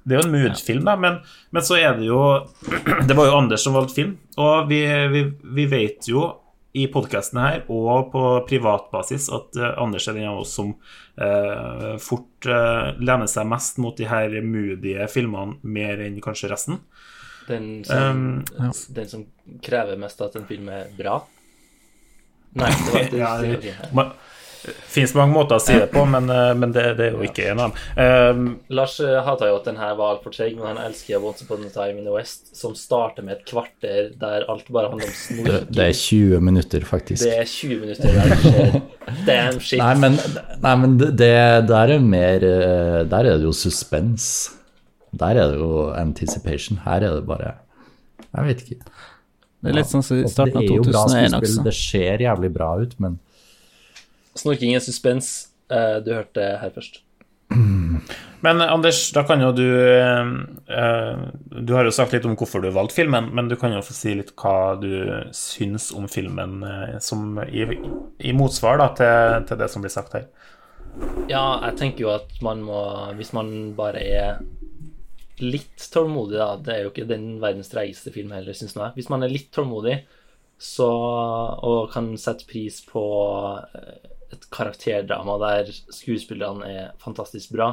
Det er jo en mood-film, da, men, men så er det jo Det var jo Anders som valgte film, og vi, vi, vi vet jo i podkasten her og på privatbasis at eh, Anders er den av oss som eh, fort eh, lener seg mest mot de her moodige filmene mer enn kanskje resten. Den som, Um, den som krever mest at en film er bra? Nei, det var ikke Ja, det. det fins mange måter å si det på, men, eh, men det, det er jo ikke en av dem. Um, Lars uh, hata jo at den her var altfor treig, men han elsker Once Upon a Time in the West, som starter med et kvarter der alt bare handler om Det, snorking. det er 20 minutter, faktisk. Det er 20 minutter der det skjer damn shit. Nei, men, nei, men det, det- der er mer eh, Der er det jo suspens. Der er det jo anticipation. Her er det bare Jeg vet ikke. Det er litt sånn som i starten av det er jo bra 2001 skuespill, også. det ser jævlig bra ut, men Snorking er suspens. Eh, du hørte det her først. Men Anders, da kan jo du eh, Du har jo sagt litt om hvorfor du valgte filmen, men du kan jo få si litt hva du syns om filmen eh, som i, i motsvar da, til, til det som blir sagt her. Ja, jeg tenker jo at man må Hvis man bare er litt tålmodig, da Det er jo ikke den verdens treigeste film heller, syns jeg. Hvis man er litt tålmodig så, og kan sette pris på et karakterdrama der skuespillerne er fantastisk bra,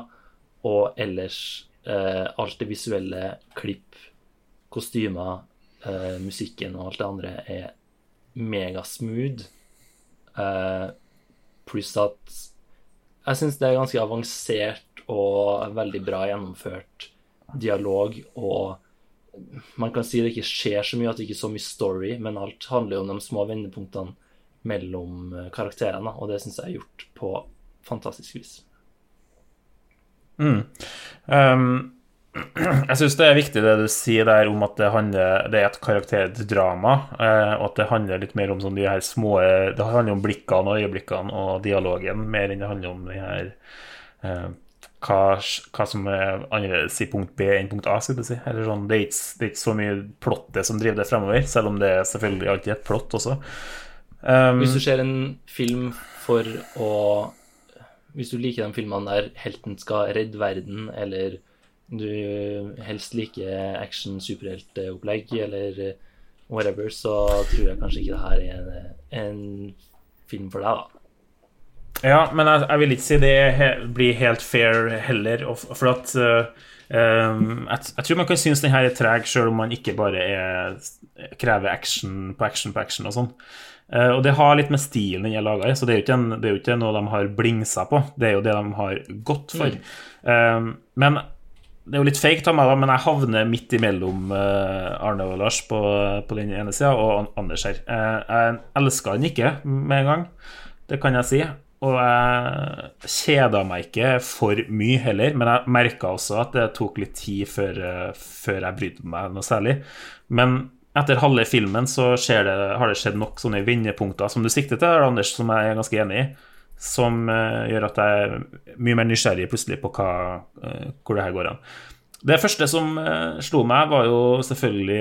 og ellers eh, alt det visuelle, klipp, kostymer, eh, musikken og alt det andre er megasmooth, Eh, pluss at jeg syns det er ganske avansert og veldig bra gjennomført dialog, og man kan si det ikke skjer så mye, at det ikke er så mye story, men alt handler jo om de små vendepunktene mellom eh, karakterene, og det syns jeg er gjort på fantastisk vis. Um, jeg syns det er viktig det du sier der om at det, handler, det er et karakterdrama, eh, og at det handler litt mer om sånn de her små Det handler om blikkene og øyeblikkene og dialogen mer enn det handler om de her eh, hva, hva som er annerledes i punkt B enn punkt A, skal du si. Sånn, det, er ikke, det er ikke så mye plottet som driver det fremover, selv om det er selvfølgelig alltid et plott også. Um, Hvis du ser en film for å Hvis du liker de filmene der helten skal redde verden, eller du helst liker action, superhelteopplegg, eller whatever, så tror jeg kanskje ikke det her er en, en film for deg, da. Ja, men jeg, jeg vil ikke si det he, blir helt fair heller, for at uh, um, jeg, jeg, tror man kan synes den her er treg, selv om man ikke bare er, krever action på action på action og sånn. Uh, og det har litt med stilen den er laga i, så det er, en, det er jo ikke noe de har blingsa på, det er jo det de har gått for. Mm. Uh, men det er jo litt fake av meg, da, men jeg havner midt imellom uh, Arne og Lars på, på den ene sida og Anders her. Jeg elska den ikke med en gang, det kan jeg si. Og jeg kjeda meg ikke for mye heller, men jeg merka også at det tok litt tid før, før jeg brydde meg noe særlig. Men etter halve filmen så det, har det skjedd nok sånne vendepunkter som du sikter til, Anders, som jeg er ganske enig i som uh, gjør at jeg er mye mer nysgjerrig plutselig på hva, uh, hvor det her går an. Det første som uh, slo meg, var jo selvfølgelig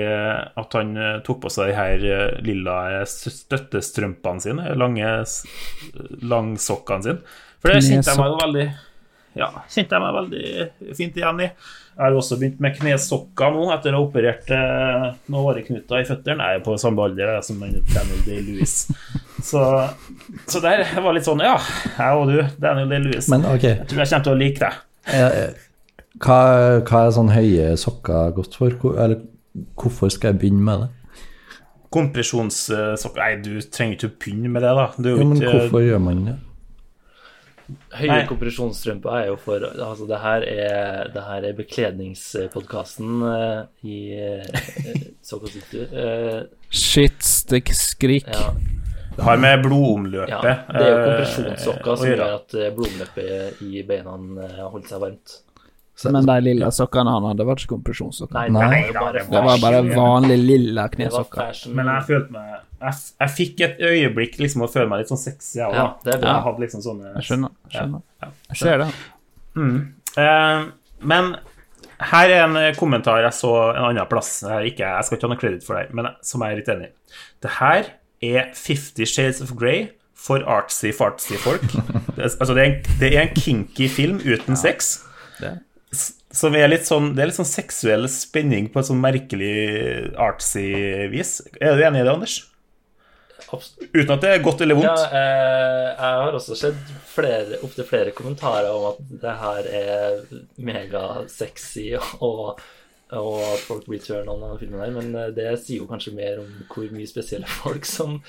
at han tok på seg de her lilla støttestrømpene sine, lange langsokkene sine. For det kjente jeg meg jo veldig ja, kjente jeg meg veldig fint igjen i. Jeg har også begynt med knesokker nå, etter å ha operert eh, noen åreknuter i føttene. Jeg er på samme alder som Daniel Day-Lewis. Så, så der var litt sånn Ja, jeg og du, Daniel Day-Lewis. Men ok Jeg tror jeg kommer til å like deg. Hva, hva er sånn høye sokker godt for? Eller hvorfor skal jeg begynne med det? Kompresjonssokker Nei, du trenger ikke å begynne med det, da. Det Jo, jo men hvorfor gjør man det? Høye kompresjonsstrømper er jo for Altså, det her er, det her er bekledningspodkasten uh, i uh, Sokositu. Uh, Shit, skrik. ja, Det har med blodomløpet ja, det er jo eh, kompresjonssokker som gjør at eh, blodomløpet i beina holder seg varmt. Men de lilla sokkene han hadde, var ikke kompresjonssokker. Nei, Nei, det var bare Det var bare vanlige vanlig lilla knesokker. Men jeg følte meg jeg, jeg fikk et øyeblikk liksom å føle meg litt sånn sexy, jeg òg. Ja, det er bra. Jeg hadde liksom sånne Jeg skjønner. skjønner. Ja, Jeg ser det. Eh, men her er en kommentar jeg så en annen plass. Jeg, ikke, jeg skal ikke ha noe credit for det, men som jeg er litt enig i. Det her er Fifty Shades of Grey for artsy-fartsy folk. det, altså, det, er en, det er en kinky film uten sex. Det. Som er litt sånn, det er litt sånn seksuell spenning på et sånn merkelig artsy vis. Er du enig i det, Anders? Uten at det er godt eller Ja, vondt. eh, jeg har også sett flere, opptil flere kommentarer om at det her er megasexy, og, og at folk blir turn on av filmen her, men eh, det sier jo kanskje mer om hvor mye spesielle folk som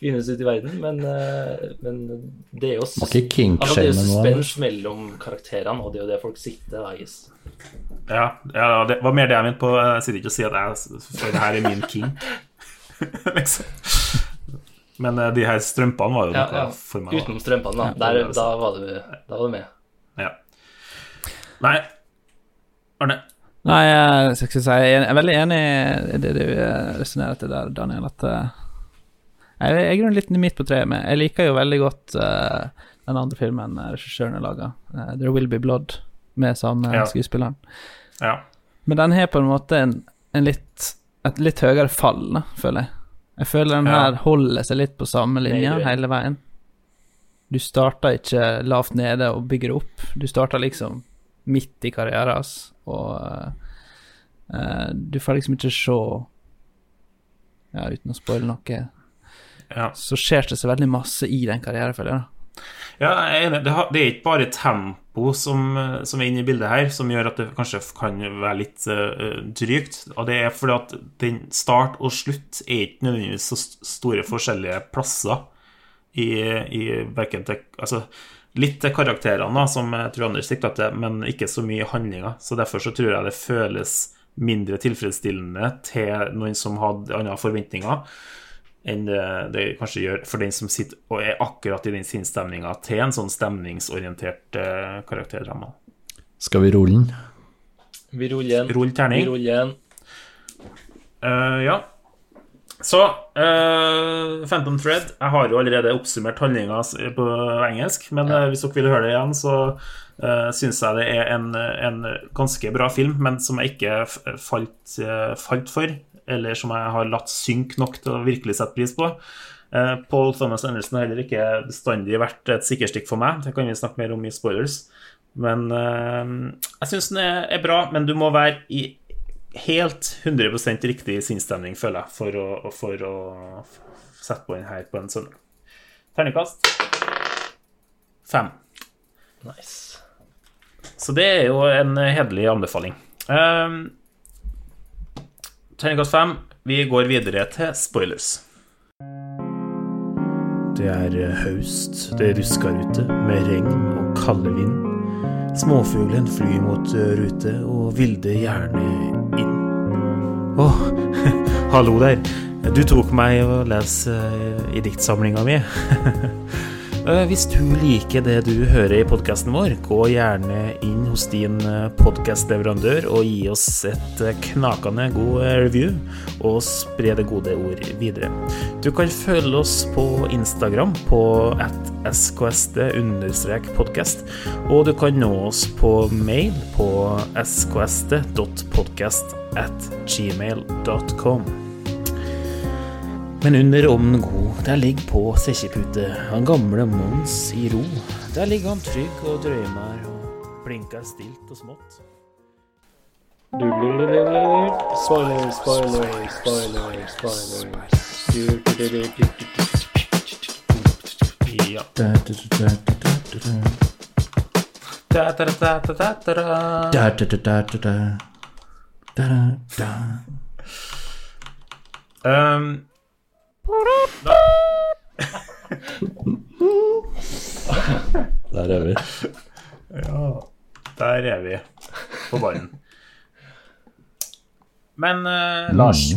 finnes ute i verden, men, eh, men det er jo kink altså, det er jo shame suspens mellom karakterene, og det er jo det folk sitter da, Gis. Ja, ja, det var mer det jeg mente på. Jeg sitter ikke og sier at jeg, det her er min king. liksom. Men eh, de her strømpene var jo Ja, noe ja. for meg. Utenom strømpene, da. Der, er da, var du, da var du med. Ja. Nei, Arne. Nei, jeg skal ikke si Jeg er veldig enig i det du eh, resonnerer til der, Daniel, at eh, Jeg er i grunnen litt midt på treet med. Jeg liker jo veldig godt uh, den andre filmen regissøren har laga, 'There Will Be Blood', med samme Ja. skuespilleren. Ja. Men den har på en måte en, en litt, et litt høyere fall, da, føler jeg. Jeg føler den Ja. her holder seg litt på samme linje hele veien. Du starter ikke lavt nede og bygger opp. Du starter liksom midt i karrieren hans, og uh, du får liksom ikke se Ja, uten å spoile noe, ja. så skjer det så veldig masse i den karrieren, føler jeg. Ja, jeg er enig. Det er ikke bare tempo som, eh, som er inne i bildet her, som gjør at det kanskje kan være litt uh, drygt. Og det er fordi at den start og slutt er ikke nødvendigvis så store forskjellige plasser i, i verken til Altså litt til karakterene, da, som jeg tror Anders sikta til, men ikke så mye handlinger. Så derfor så tror jeg det føles mindre tilfredsstillende til noen som hadde andre forventninger, enn det, det kanskje gjør for den som sitter og er akkurat i den sinnsstemninga til en sånn stemningsorientert eh, karakterdrama. Skal vi rulle den? Vi ruller igjen. Rull terning. Vi ruller igjen. Uh, ja. Så uh, Phantom Thread Jeg har jo allerede oppsummert handlinga på engelsk, men ja. hvis dere vil høre det igjen, så uh, syns jeg det er en, en ganske bra film, men som jeg ikke falt, eh, falt for, eller som jeg har latt synke nok til å virkelig sette pris på. Eh, Paul Thomas Anderson har heller ikke bestandig vært et sikkerstikk for meg. Det kan vi snakke mer om i spoilers. Men uh, jeg syns den er, er bra, men du må være i helt 100 riktig sinnsstemning, føler jeg, for å, for å sette på den her på en søndag. Terningkast fem. Nice. Så det er jo en hederlig anbefaling. Um, Terningkast fem. Vi går videre til spoilers. Det er høst, det rusker ute med regn og kalde vind. Småfuglen flyr mot rute og vilde gjerne inn. Å, hallo der. Du tok meg å lese eh, i diktsamlinga mi. Eh, Hvis du liker det du hører i podkasten vår, gå gjerne inn hos din podkastleverandør og gi oss et eh, knakende god eh, review, og spre det gode ord videre. Du kan følge oss på Instagram på at skst-podkast, og du kan nå oss på mail på skst.podkast at gmail.com. Men under ovnen god, der ligger på sekkepute han gamle Mons i ro. Der ligger han trygg og drømmer og blinker stilt og smått. Spoiler. Ja. Um, Der er vi. ja, der er vi. På ballen. Men eh, Lars,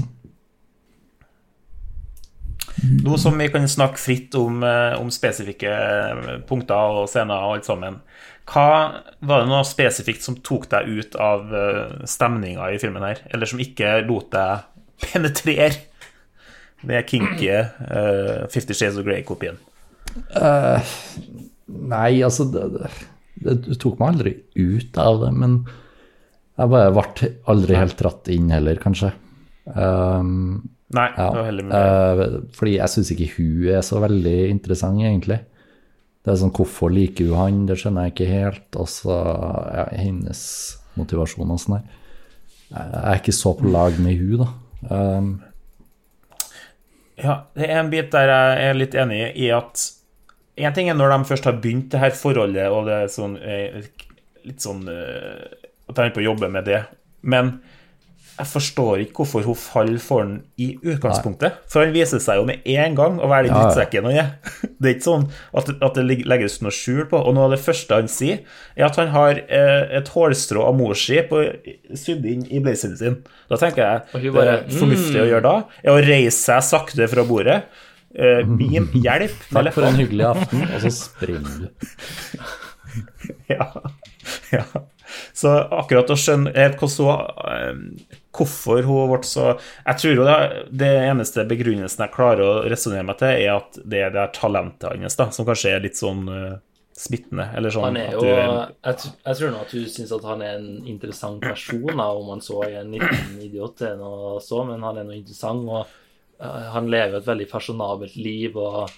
nå som vi kan snakke fritt om, eh, om spesifikke eh, punkter og scener og alt sammen, hva var det noe spesifikt som tok deg ut av uh, stemninga i filmen her, eller som ikke lot deg penetrere det kinky uh, Fifty Shades of Grey-kopien? Uh, nei, altså det, det, det tok meg aldri ut av det, men jeg bare ble aldri helt dratt inn heller, kanskje. Um, Nei, ja. det var heller mye. Uh, fordi jeg syns ikke hun er så veldig interessant, egentlig. Det er sånn, Hvorfor liker hun han? Det skjønner jeg ikke helt. Og så ja, hennes motivasjon og sånn her. Jeg er ikke så på lag med hun, da. Um, Ja, det er en bit der jeg er litt enig i at En ting er når de først har begynt det her forholdet, og det er sånn eh, litt sånn eh, At de er på å jobbe med det. Men jeg forstår ikke hvorfor hun faller for den i utgangspunktet. For han viser seg jo med en gang å være den drittsekken han er. Det er ikke sånn at, at det legges noe skjul på. Og noe av det første han sier, er at han har eh, et hårstrå av mor si på- sydd inn i blazeren sin. Da tenker jeg bare, det bare, er fornuftig å gjøre da, er å reise seg sakte fra bordet. Eh, beam, hjelp takk for en hyggelig aften, og så springer du. Ja. ja. Så akkurat å skjønne helt eh, hvorfor hun ble så Jeg tror jo det, det eneste begrunnelsen jeg klarer å resonnere meg til, er at det er det talentet hans, da, som kanskje er litt sånn eh, smittende. Eller sånn Han er jo du Jeg, jeg tror nå at du syns at han er en interessant person, da, om han så er en liten idiot til noe så, men han er noe interessant, og uh, han lever et veldig fasjonabelt liv, og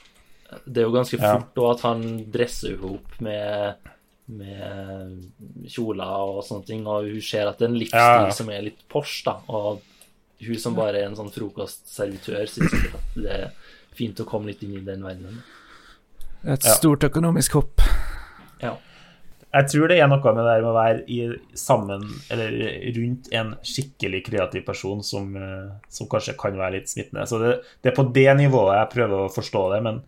det er jo ganske Ja. fort og at han dresser henne opp med med kjoler og sånne ting, og hun ser at det er en livsstil Ja, ja. som er litt pors da, og hun som bare er en sånn frokostservitør, syns sikkert at det er fint å komme litt inn i den verdenen. Et Ja. stort økonomisk hopp. Ja. Jeg tror det er noe med det der med å være i, sammen eller rundt en skikkelig kreativ person som, eh, som kanskje kan være litt smittende. Så det, det er på det nivået jeg prøver å forstå det, men,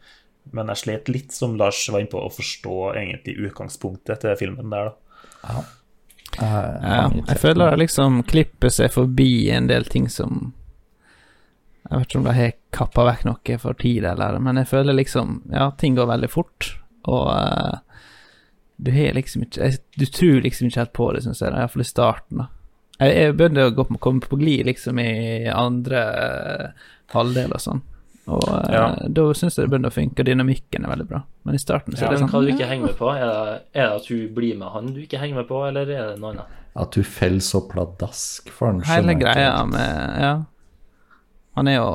men jeg slet litt, som Lars var inne på, å forstå egentlig utgangspunktet til filmen der, da. Ja, jeg føler det liksom klipper seg forbi en del ting som Jeg vet ikke om de har kappa vekk noe for tid, eller Men jeg føler liksom Ja, ting går veldig fort, og uh, du har liksom ikke Du tror liksom ikke helt på det, syns jeg, iallfall i starten. da Jeg, jeg begynte å gå på, komme på glid liksom i andre uh, halvdel og sånn. Og eh, Ja. da syns jeg det begynner å funke, og dynamikken er veldig bra. Men i starten så Ja, er det sånn hva du ikke henger med på? Er det, er det at hun blir med han du ikke henger med på, eller er det noe annet? At hun faller så pladask for han. Hele greia ikke med Ja. Han er jo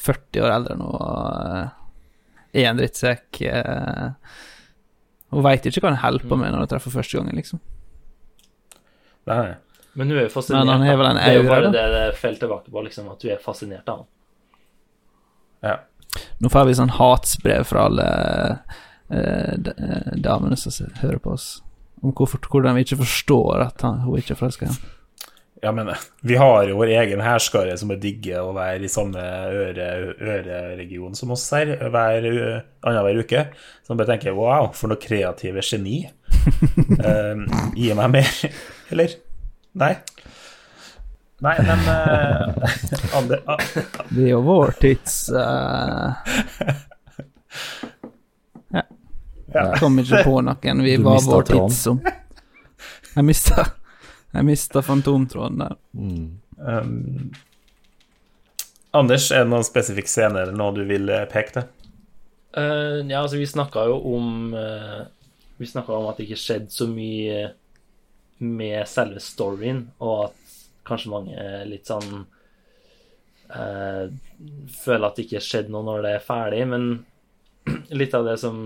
40 år eldre nå og eh, er en drittsekk. eh. Hun veit ikke hva han holder på med når hun treffer første gangen, liksom. Nei. Men hun er jo fascinert. Men han er vel en det er jo bare da. det det faller tilbake på, liksom, at hun er fascinert av han. Ja. Nå får vi sånn hatsbrev fra alle eh, eh, damene som hører på oss, om hvorfor, hvordan vi ikke forstår at han, hun ikke er forelska i ham. ja, men vi har jo vår egen hærskare som er digger å være i samme øre, øreregion som oss her hver, annenhver uke. Som bare tenker wow, for noe kreative geni. uh, gi meg mer, eller? Nei. Nei, men uh, andre, uh, Det er jo vår tids uh, Ja. Jeg kom ikke på noen vi Du var vår tråden. tids som. Jeg mista Jeg mista fantomtråden der. um, Anders, er det noen spesifikk scene eller noe du vil eh, peke til? Uh, ja, altså, vi snakka jo om Vi snakka om at det ikke skjedde så mye med selve storyen, og at kanskje mange er litt sånn eh, Føler at det ikke skjedde noe når det er ferdig, men litt av det som,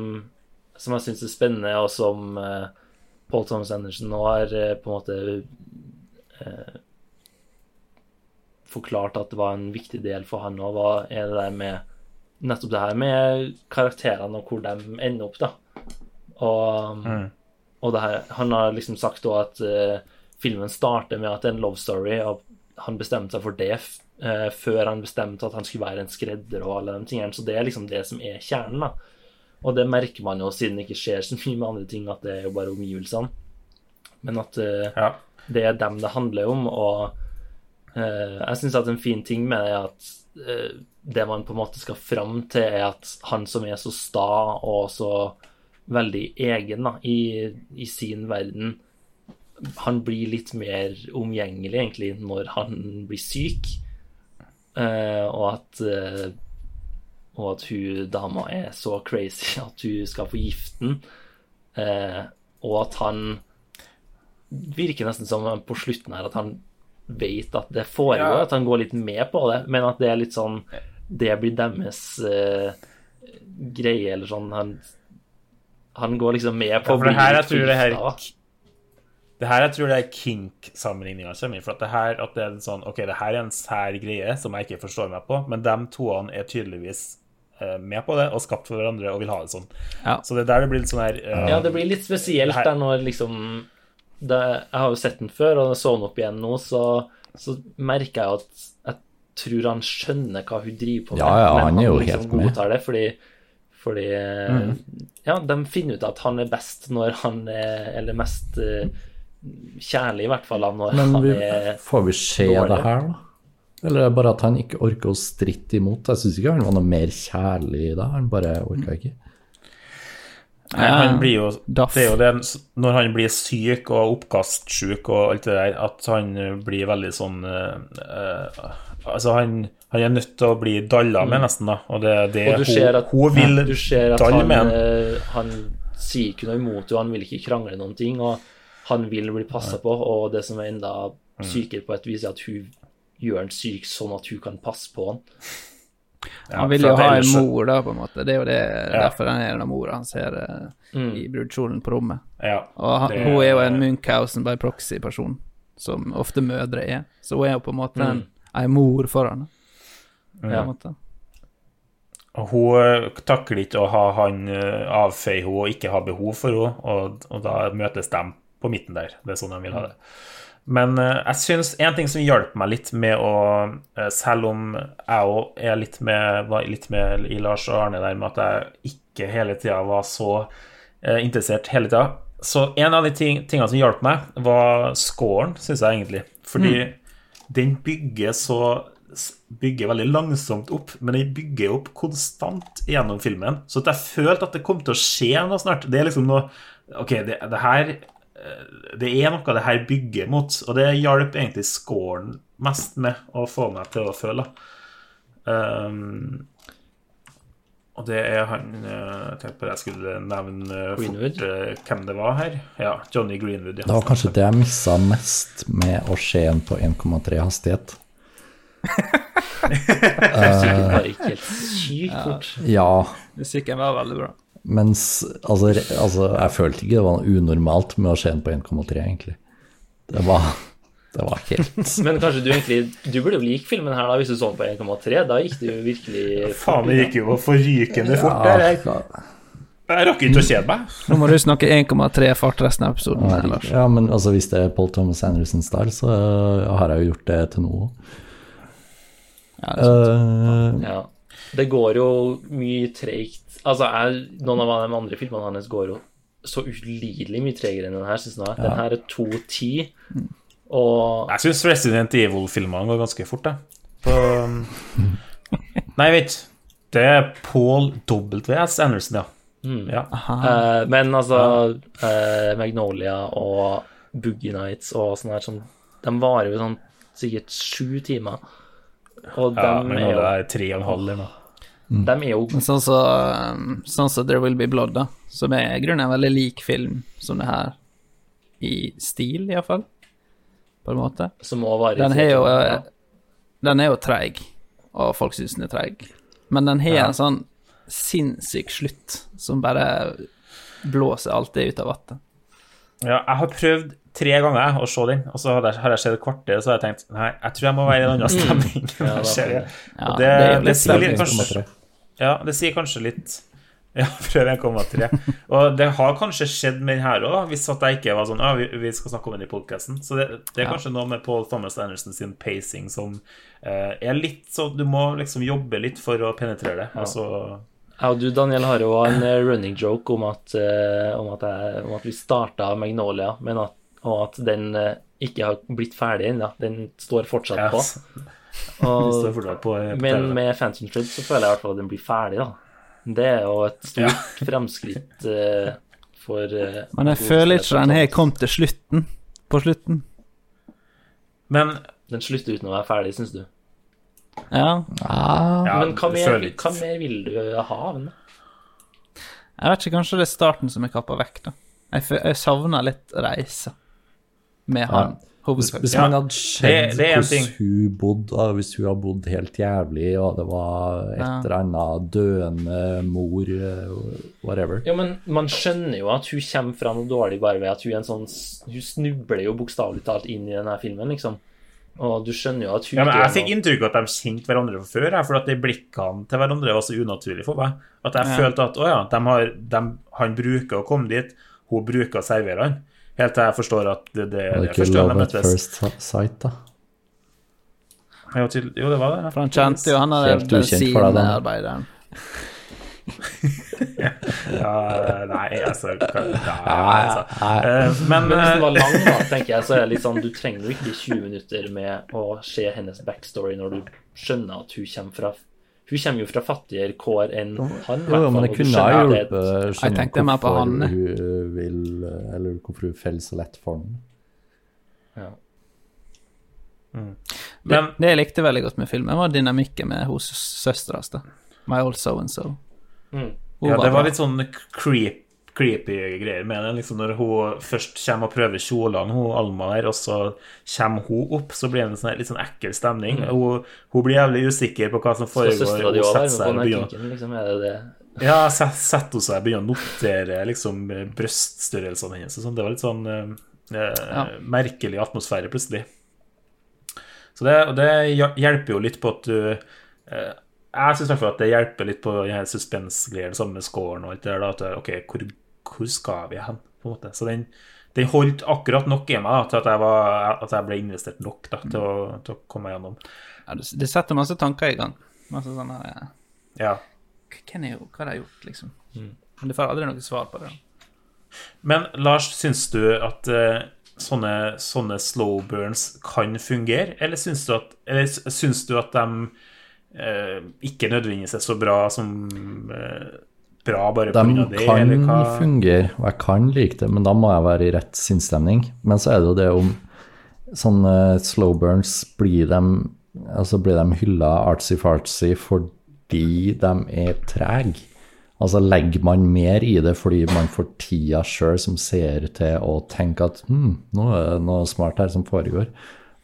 som jeg syns er spennende, og som eh, Paul Thomas Anderson nå har eh, på en måte eh, forklart at det var en viktig del for han òg, er det der med nettopp det her med karakterene og hvor de ender opp, da. Og, og det her, han har liksom sagt òg at eh, filmen starter med at det er en love story, og han bestemte seg for det eh, før han bestemte at han skulle være en skredder og alle de tingene. Så det er liksom det som er kjernen, da. Og det merker man jo siden det ikke skjer så mye med andre ting, at det er jo bare omgivelsene. Men at eh, Ja. det er dem det handler om, og eh, jeg syns at en fin ting med det er at eh, det man på en måte skal fram til, er at han som er så sta og så veldig egen da, i, i sin verden, han blir litt mer omgjengelig, egentlig, når han blir syk. Uh, og at uh, og at hun dama er så crazy at hun skal få giften. Uh, og at han virker nesten som på slutten her at han vet at det foregår, Ja. at han går litt med på det, men at det er litt sånn Det blir deres eh, greie, eller sånn Han, han går liksom med på Ja, for det her, jeg tror det her. Det her jeg tror det er kink-sammenligninga kommer i. For at det her at det er en sånn Ok, det her er en sær greie som jeg ikke forstår meg på, men de toene er tydeligvis eh, med på det og skapt for hverandre og vil ha det sånn. Ja. Så det er der det blir litt sånn her uh, Ja, det blir litt spesielt her- der når liksom det, Jeg har jo sett den før, og jeg så den opp igjen nå, så, så merker jeg at jeg tror han skjønner hva hun driver på med. Ja, ja, men han er jo liksom helt med. godtar det, fordi, fordi Mm. Ja, de finner ut at han er best når han er Eller mest eh, kjærlig, i hvert fall, når Men han vi, er får vi se dårlig. det her, da? Eller er det bare at han ikke orker å stritte imot? Jeg syns ikke han var noe mer kjærlig da, han bare orka ikke. Nei, han blir jo Det er jo det når han blir syk og oppkastsjuk og alt det der, at han blir veldig sånn eh, Altså, han, han er nødt til å bli dalla med, nesten, da. Og det er det Mm. Hun, at, hun vil du ser at han, med han. eh, han sier ikke noe imot henne, han vil ikke krangle noen ting, og han vil bli passa på, og det som er enda Mm. sykere på et vis, er at hun gjør han syk sånn at hun kan passe på han. Ja, Han vil jo ha en mor, da, på en måte. Det er jo det, derfor han er den mora han ser eh, Mm. i brudekjolen på rommet. Ja, Og han, det- hun er jo en Munchhausen by proxy-person, som ofte mødre er. Så hun er jo på en måte en, Mm. en mor for han. På en måte. Og hun eh, takler ikke å ha han eh, avfeie henne og ikke ha behov for henne, og, og da møtes de på midten der. Det er sånn de vil ha det. Men eh, jeg syns en ting som hjalp meg litt med å eh, Selv om jeg òg er litt med, var litt med i Lars og Arne der med at jeg ikke hele tida var så eh, interessert hele tida. Så en av de ting, tingene som hjalp meg, var scoren, syns jeg egentlig. Fordi den bygger så bygger veldig langsomt opp, men den bygger opp konstant gjennom filmen. Så jeg følte at det kom til å skje noe snart. Det er liksom noe Ok, det, det her Det er noe det her bygger mot, og det hjalp egentlig scoren mest med å få meg til å føle. Um, og det er han eh, Jeg tenkte på det jeg skulle nevne eh, Greenwood? fort eh, hvem det var her. Ja, Johnny Greenwood. Ja. Det var kanskje det jeg missa mest med å se en på 1,3 hastighet. det var ikke helt sykt fort. Ja, Musikken var veldig bra. Mens altså, altså Jeg følte ikke det var noe unormalt med å se en på 1,3, egentlig. Det var, det var helt Men kanskje du egentlig Du burde jo like filmen her da hvis du så den på 1,3. Da gikk det jo virkelig Faen, det gikk jo forrykende fort der. Jeg, ja, jeg rakk ikke å kjede meg. Nå må du snakke 1,3 fart resten av episoden. ja, ja, men altså, hvis det er Paul Thomas Anderson-style, så uh, har jeg jo gjort det til nå. Ja, det er sant. Uh, Ja. Det går jo mye treigt. Altså, jeg, noen av de andre filmene hans går jo så ulidelig mye tregere enn den her, syns jeg. Den her er 2.10, og Jeg syns Resident Evil-filmene går ganske fort, jeg. På Nei, vent. Det er Paul W.S. Anderson, ja. ja. Uh, Men altså uh, Magnolia og Boogie Nights og sånn her sånn, De varer jo sånn sikkert sju timer. Og ja men nå er det tre og en halv eller noe. Dem er jo sånn som sånn så There Will Be Blood, da, som er grunnen en veldig lik film som det her, i stil iallfall, på en måte. som òg varer Den, jo, eh, den er jo treig, og folk syns den er treig. Men den har en sånn sinnssyk slutt som bare blåser alt det ut av vannet. Ja, jeg har prøvd tre ganger å se den, og så har jeg, har jeg sett et kvarter, så har jeg tenkt nei, jeg tror jeg må være i en annen stemning. Ja, det. Ja, Og det det, det sier litt, kanskje, ja, det sier kanskje litt Ja, prøv 1,3. Og det har kanskje skjedd med den her òg, hvis at jeg ikke var sånn Ja, vi, vi skal snakke om den i podkasten. Så det, det er kanskje noe med Paul Thomas Anderson sin pacing som eh, er litt sånn Du må liksom jobbe litt for å penetrere det. Altså Jeg og du, Daniel, har jo en eh, running joke om at, eh, om at, jeg, om at vi starta Magnolia, men at, og at den eh, ikke har blitt ferdig ennå. Den står fortsatt ja, på. Og, står fortsatt på, men med Phantom Thread så føler jeg i hvert fall at den blir ferdig, da. Det er jo et stort fremskritt uh, for uh, Men jeg føler ikke den har kommet til slutten, på slutten. Men Den slutter uten å være ferdig, syns du? Ja. ah, ja, men hva mer, hva mer vil du ha av den? Jeg vet ikke, kanskje det er starten som er kappa vekk, da. Jeg, jeg savner litt reise med han. Hvis, hvis man hadde ting. hvordan hun bodde, hvis hun hadde bodd helt jævlig, og det var et Ja. eller annet døende mor, eh, whatever Ja, men man skjønner jo at hun kommer fra noe dårlig bare ved at hun er en sånn Hun snubler jo bokstavelig talt inn i denne filmen, liksom. Og du skjønner jo at hun Ja, men Jeg er fikk inntrykk av at de kjente hverandre fra før, for at de blikkene til hverandre var så unaturlige for meg. At jeg Ja. følte at å ja, de har, de, han bruker å komme dit, hun bruker å servere han. Helt til jeg forstår at det, det, det er ikke første gang de møttes. first sight, da? Jo, til, jo, det var det. For han kjente jo han deg, da. bensinarbeideren. Ja, nei, altså, nei, altså. Eh, Men Men hvis den eh, var lang, da, tenker jeg, så er det litt sånn Du trenger jo ikke 20 minutter med å se hennes backstory når du skjønner at hun kommer fra Hun kommer jo fra fattigere kår enn han. Jo, jo, men det kunne ha hjulpet Jeg tenkte mer på han. hun vil Eller hvorfor hun faller så lett for ham. ja. men Det, det jeg likte veldig godt med filmen, var dynamikken med hos søstera hans. My old so and so. Mm. Ja, det var litt sånn creep, creepy greier med det. Liksom når hun først kommer og prøver kjolene, hun Alma der, og så kommer hun opp, så blir det en sånn, litt sånn ekkel stemning. Hun, hun blir jævlig usikker på hva som foregår. Så hun setter seg og begynner liksom? Er det det? Ja, setter hun seg og begynner å notere liksom, bryststørrelsene hennes. sånn. Det var litt sånn eh, ja. merkelig atmosfære plutselig. Så det, og det hjelper jo litt på at du eh, Jeg syns i hvert fall at det hjelper litt på den her suspensgreiene sammen med scoren og alt det der. At OK, hvor, hvor skal vi hen? på en måte. Så den, Den holdt akkurat nok i meg da, til at jeg, var, at jeg ble investert nok da, til, å, til å komme meg gjennom. Ja, det, det setter masse tanker i gang. Masse sånn her ja. Ja. Hvem er jo, Hva har jeg gjort, liksom? Men du får aldri noe svar på det. Men Lars, syns du at uh, sånne, sånne slow burns kan fungere, eller syns du at, eller syns du at de ikke nødvendigvis er så bra som eh, bra bare pga. det, De kan eller fungere, og jeg kan like det, men da må jeg være i rett sinnsstemning. Men så er det jo det om sånne slow burns blir de, altså blir de hylla artsy-fartsy fordi de er trege. Altså legger man mer i det fordi man får tida sjøl som ser til å tenke at hm, nå er det noe smart her som foregår.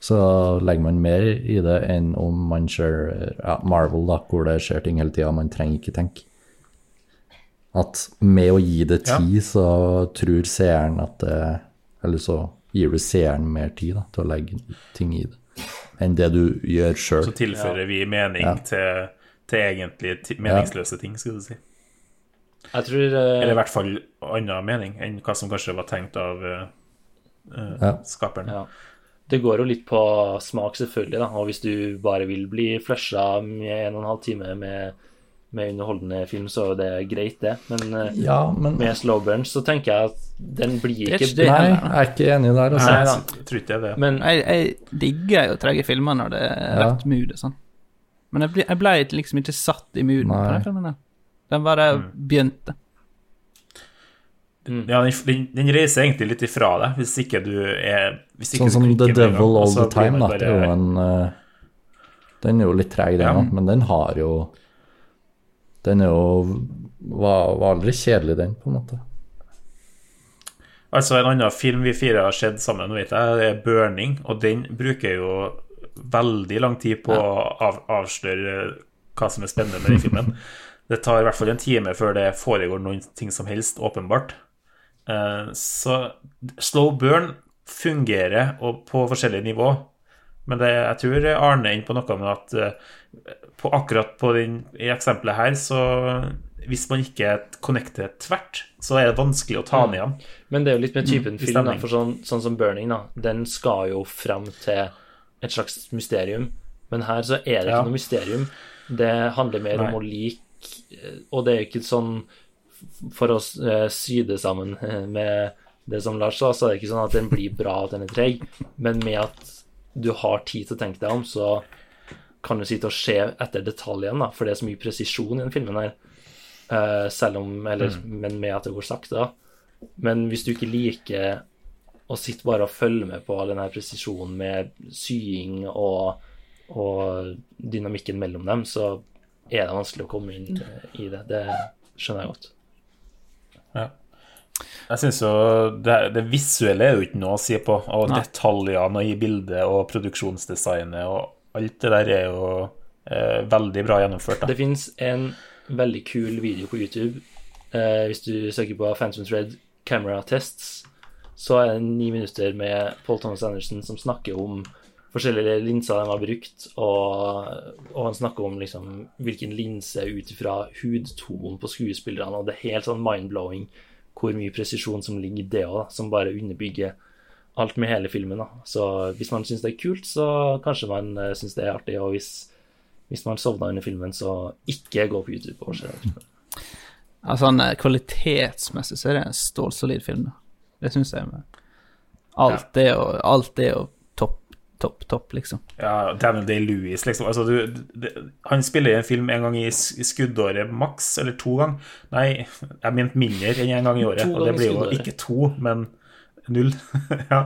Så legger man mer i det enn om man ser ja, Marvel, da, hvor det skjer ting hele tida, man trenger ikke tenke. At med å gi det tid, så tror seeren at det Eller så gir du seeren mer tid da, til å legge ting i det, enn det du gjør sjøl. Så tilfører vi mening Ja. til, til egentlig meningsløse ting, skal du si. Jeg tror uh... Eller i hvert fall annen mening enn hva som kanskje var tenkt av uh, Ja. skaperen. Ja. Det går jo litt på smak, selvfølgelig, da. Og hvis du bare vil bli flusha med en og en halv time med, med underholdende film, så er det greit, det. Men eh, Ja, men med slow burn så tenker jeg at den blir ikke det Nei, jeg er ikke enig der. Nei, da. jeg tror ikke det det. Men Jeg, jeg digger jo trege filmer når det er Ja. rett mood og sånn. Men jeg ble, jeg ble liksom ikke satt i mooden på den filmen. Den bare begynte. Ja, den, den, den reiser egentlig litt ifra deg, hvis ikke du er hvis ikke Sånn som The Devil All the Time, da. Bare... Det er jo en eh, Den er jo litt treg, den Ja. men den har jo Den er jo var, var aldri kjedelig, den, på en måte. Altså En annen film vi fire har sett sammen, vet jeg, det er 'Burning', og den bruker jo veldig lang tid på å av, avsløre hva som er spennende med den filmen. Det tar i hvert fall en time før det foregår noen ting som helst, åpenbart. Eh, Så slow burn fungerer på forskjellige nivå, men det, jeg tror Arne er inne på noe med at eh, på akkurat på den, i eksempelet her, så hvis man ikke connecter tvert, så er det vanskelig å ta den igjen. Men det er jo litt med typen mm, film, da, for sånn, sånn som Burning, da, den skal jo fram til et slags mysterium. Men her så er det Ja. ikke noe mysterium. Det handler mer Nei. om å like Og det er jo ikke sånn For å eh, sy det sammen eh, med det som Lars sa, så er det ikke sånn at den blir bra at den er treg, men med at du har tid til å tenke deg om, så kan du sitte og se etter detaljene, da, for det er så mye presisjon i den filmen her. Eh, selv om Eller, men med at det går sakte, da. Men hvis du ikke liker å sitte bare og følge med på all den her presisjonen med sying og, og dynamikken mellom dem, så er det vanskelig å komme inn i det. Det skjønner jeg godt. Jeg synes jo det, det visuelle er jo ikke noe å si på, og Nei. detaljene i bildet og produksjonsdesignet og alt det der er jo eh, veldig bra gjennomført. Da. Det fins en veldig kul video på YouTube. Eh, hvis du søker på Phantom Thread Camera Tests, så er det ni minutter med Paul Thomas Anderson som snakker om forskjellige linser de har brukt, og, og han snakker om liksom hvilken linse ut ifra hudtonen på skuespillerne, og det er helt sånn mind-blowing hvor mye presisjon som ligger i det òg, som bare underbygger alt med hele filmen. da. Så hvis man syns det er kult, så kanskje man uh, syns det er artig, og hvis hvis man sovna under filmen, så ikke gå på YouTube og se den. Eh, kvalitetsmessig så er det en stålsolid film. Det syns jeg. Med. Alt det og alt det og topp, topp, liksom. Ja, Daniel Day-Lewis, liksom. Altså, du, det, han spiller i en film en gang i skuddåret maks, eller to ganger. Nei, jeg mente mindre enn en gang i året. Og det blir jo skuddåret. ikke to, men null. ja.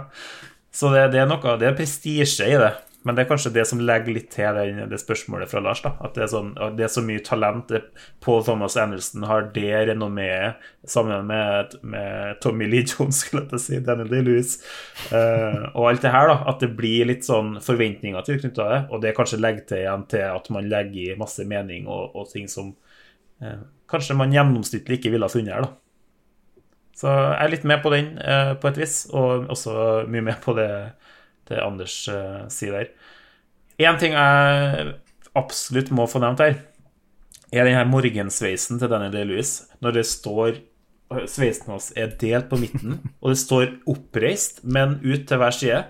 Så det, det er noe Det er prestisje i det. Men det er kanskje det som legger litt til den, det spørsmålet fra Lars. da, At det er, sånn, at det er så mye talent. Det, Paul Thomas Anderson har det renommeet sammen med, med Tommy Lee Jones, skulle jeg si, Daniel Day-Lewis, uh, og alt det her. da, At det blir litt sånn forventninger til knytta det. Og det kanskje legger til igjen til at man legger i masse mening og, og ting som uh, kanskje man gjennomsnittlig ikke ville ha funnet her. da. Så jeg er litt med på den uh, på et vis, og også mye med på det, det Anders uh, sier der. Én ting jeg absolutt må få nevnt her, er den her morgensveisen til Daniel Day-Lewis. Når det står sveisen hans er delt på midten, og det står oppreist, men ut til hver side.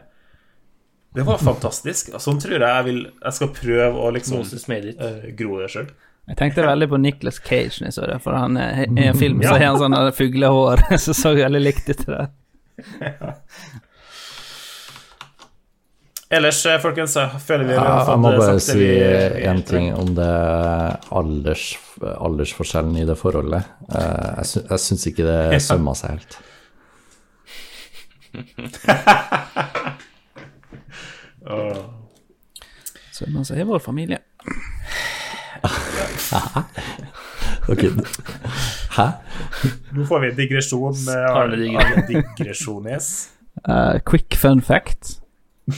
Det var fantastisk. Sånn tror jeg jeg vil Jeg skal prøve å liksom uh, eh, gro det sjøl. Jeg tenkte veldig på Nicholas Cage når jeg så det, for han er, i en film så har han sånn fuglehår som så veldig likt ut til det. Ellers, eh, folkens, jeg føler vi Ja, jeg må eh, bare si én ting om det alders, aldersforskjellen i det forholdet. Eh, Jeg, sy jeg syns ikke det sømma seg helt. Sømma seg i vår familie. Ok, Hæ? Nå får vi en digresjon med Arne Digresjon. Arne Digresjones. Eh, quick fun fact.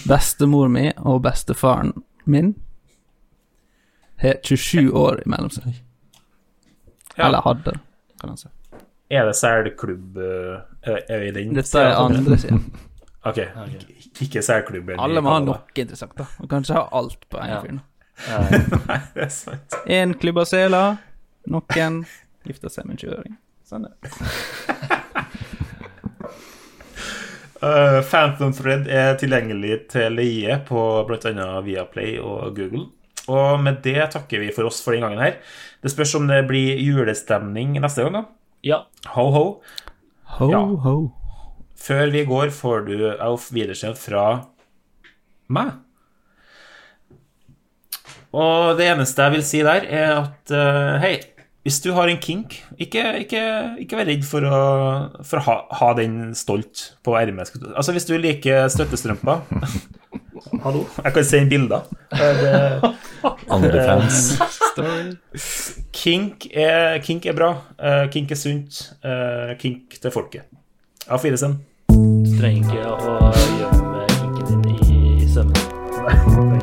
Bestemor mi og bestefaren min har 27 år imellom seg. Ja. Eller hadde, kan han si. Er det selklubb eh, Er vi i den? Dette er andre siden. Ok. Ikke selklubb. Alle må ha noe interessant, da. Man kan ikke ha alt på en Ja. fyr. Nei, det er sant. Én klubba seler, noen gifter seg med en 20-åring. Sånn er det. Uh, Phantom Thread er tilgjengelig til leie på bl.a. Viaplay og Google. Og med det takker vi for oss for den gangen her. Det spørs om det blir julestemning neste gang, da. Ja. Ho, ho. Ho, Ja. Før vi går, får du Auf Wiedersehen fra meg. Og det eneste jeg vil si der, er at uh, hei, hvis du har en kink, ikke, ikke, ikke vær redd for å, for å ha, ha den stolt på ermet. Altså, hvis du liker støttestrømper Hallo, jeg kan sende bilder. Eh, det- Andre fans. Kink er, kink er bra. eh, kink er sunt. eh, kink til folket. Ha fire sen Du trenger ikke å gjemme kinken din i, sømmen.